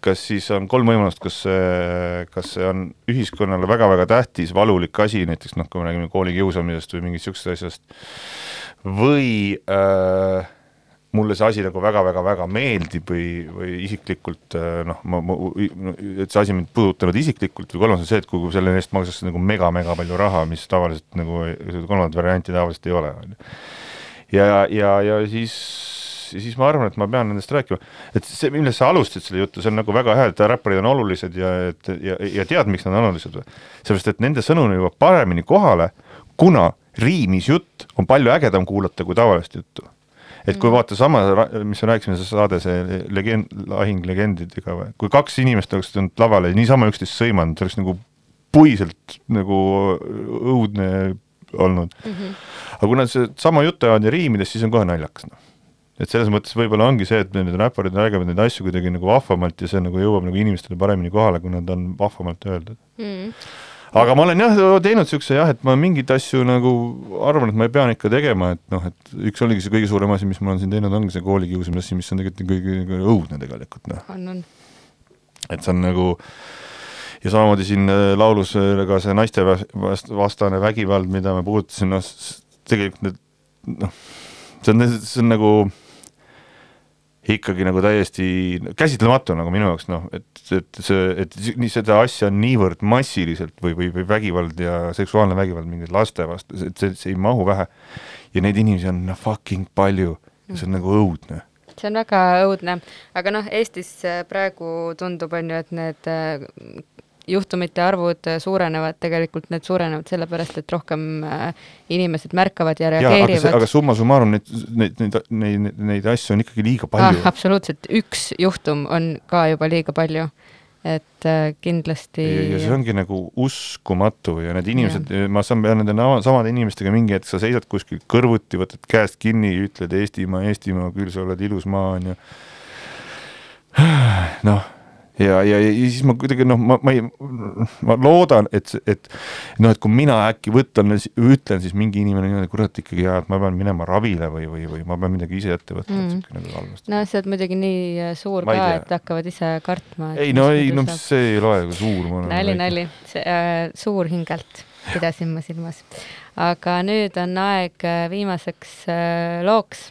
S7: kas siis on kolm võimalust, kas see, kas see on ühiskonnale väga-väga tähtis, valulik asi, näiteks noh, kui me räägime koolikiusamisest või mingist niisugusest asjast, või äh, mulle see asi nagu väga-väga-väga meeldib või, või isiklikult äh, noh, ma, ma, et see asi mind puudutanud isiklikult või kolmas on see, et kui selle eest makstakse nagu mega-mega palju raha, mis tavaliselt nagu, kolmandat varianti tavaliselt ei ole, on ju ja, ja, ja siis, siis ma arvan, et ma pean nendest rääkima, et see, millest sa alustasid selle jutu, see on nagu väga hea, et räpparid on olulised ja et ja, ja tead, miks nad on olulised või? sellepärast, et nende sõnum jõuab paremini kohale, kuna riimis jutt on palju ägedam kuulata kui tavalist juttu. et kui vaata sama, mis me rääkisime, see saade, see legend, lahing legendidega või, kui kaks inimest oleks tulnud lavale niisama üksteist sõimanud, see oleks nagu puiselt nagu õudne olnud mm. -hmm. aga kui nad see sama juttu ajavad ja riimides, siis on kohe naljakas noh et selles mõttes võib-olla ongi see, et need räpparid räägivad neid asju kuidagi nagu vahvamalt ja see nagu jõuab nagu inimestele paremini kohale, kui nad on vahvamalt öeldud
S6: Mm.
S7: Aga ma olen jah teinud siukse jah, et ma mingeid asju nagu arvan, et ma pean ikka tegema, et noh, et üks oligi see kõige suurem asi, mis ma olen siin teinud, ongi see koolikiusamise asi, mis on tegelikult kõige, kõige õudne tegelikult noh,
S6: on, on.
S7: et see on nagu ja samamoodi siin äh, laulus äh, ka see naiste vas- vast- vastane vägivald, mida me puudutasime, noh tegelikult need noh, see on, see on nagu ikkagi nagu täiesti käsitlematu nagu minu jaoks noh, et, et see, et nii seda asja on niivõrd massiliselt või, või, või vägivald ja seksuaalne vägivald mingite laste vastu, see, see, see ei mahu vähe. ja neid inimesi on no, fucking palju ja see on nagu õudne
S6: see on väga õudne, aga noh, Eestis äh, praegu tundub, on ju, et need äh, juhtumite arvud äh, suurenevad, tegelikult need suurenevad sellepärast, et rohkem äh, inimesed märkavad ja
S7: jaa, aga
S6: reageerivad
S7: aga summa summarum neid, neid, neid, neid, neid asju on ikkagi liiga
S6: ah,
S7: palju.
S6: absoluutselt, üks juhtum on ka juba liiga palju, et äh, kindlasti
S7: ja, ja see ongi nagu uskumatu ja need inimesed, ma saan, pean nende samade inimestega mingi hetk, sa seisad kuskil kõrvuti, võtad käest kinni, ütled Eestimaa, Eestimaa, küll sa oled ilus maa, onju. <sighs> noh, ja, ja, ja siis ma kuidagi noh, ma, ma ei, ma loodan, et, et noh, et kui mina äkki võtan, ütlen siis mingi inimene niimoodi, kurat ikkagi jaa, et ma pean minema ravile või, või, või ma pean midagi ise ette võtma
S6: Mm.
S7: et siuke nagu halvasti.
S6: no sa oled muidugi nii äh, suur ka, et hakkavad ise kartma.
S7: ei no ei, no see ei loe, kui suur ma olen.
S6: nali, nali, äh, suur hingelt pidasin ma silmas. aga nüüd on aeg äh, viimaseks äh, looks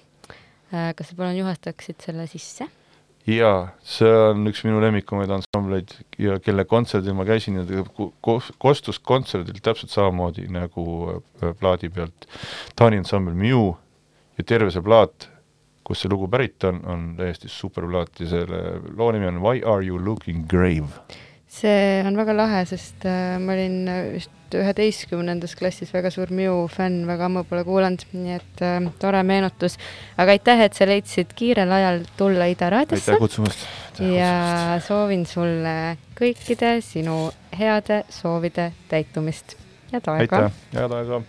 S6: äh,. kas sa palun juhastaksid selle sisse?
S7: jaa, see on üks minu lemmikumaid ansambleid ja kelle kontserdil ma käisin ja ta ko- ko- kostus kontserdilt täpselt samamoodi nagu äh, plaadi pealt Taani ansambel Mew ja terve see plaat, kust see lugu pärit on, on täiesti super plaat ja selle loo nimi on Why are you looking grave?
S6: See on väga lahe, sest äh, ma olin äh, vist üheteistkümnendas klassis väga suur Mew fänn, väga ammu pole kuulanud, nii et äh, tore meenutus. aga aitäh, et sa leidsid kiirel ajal tulla Ida raadiosse
S7: aitäh kutsumast!
S6: ja soovin sulle kõikide sinu heade soovide täitumist. head aega
S7: aitäh, head aega!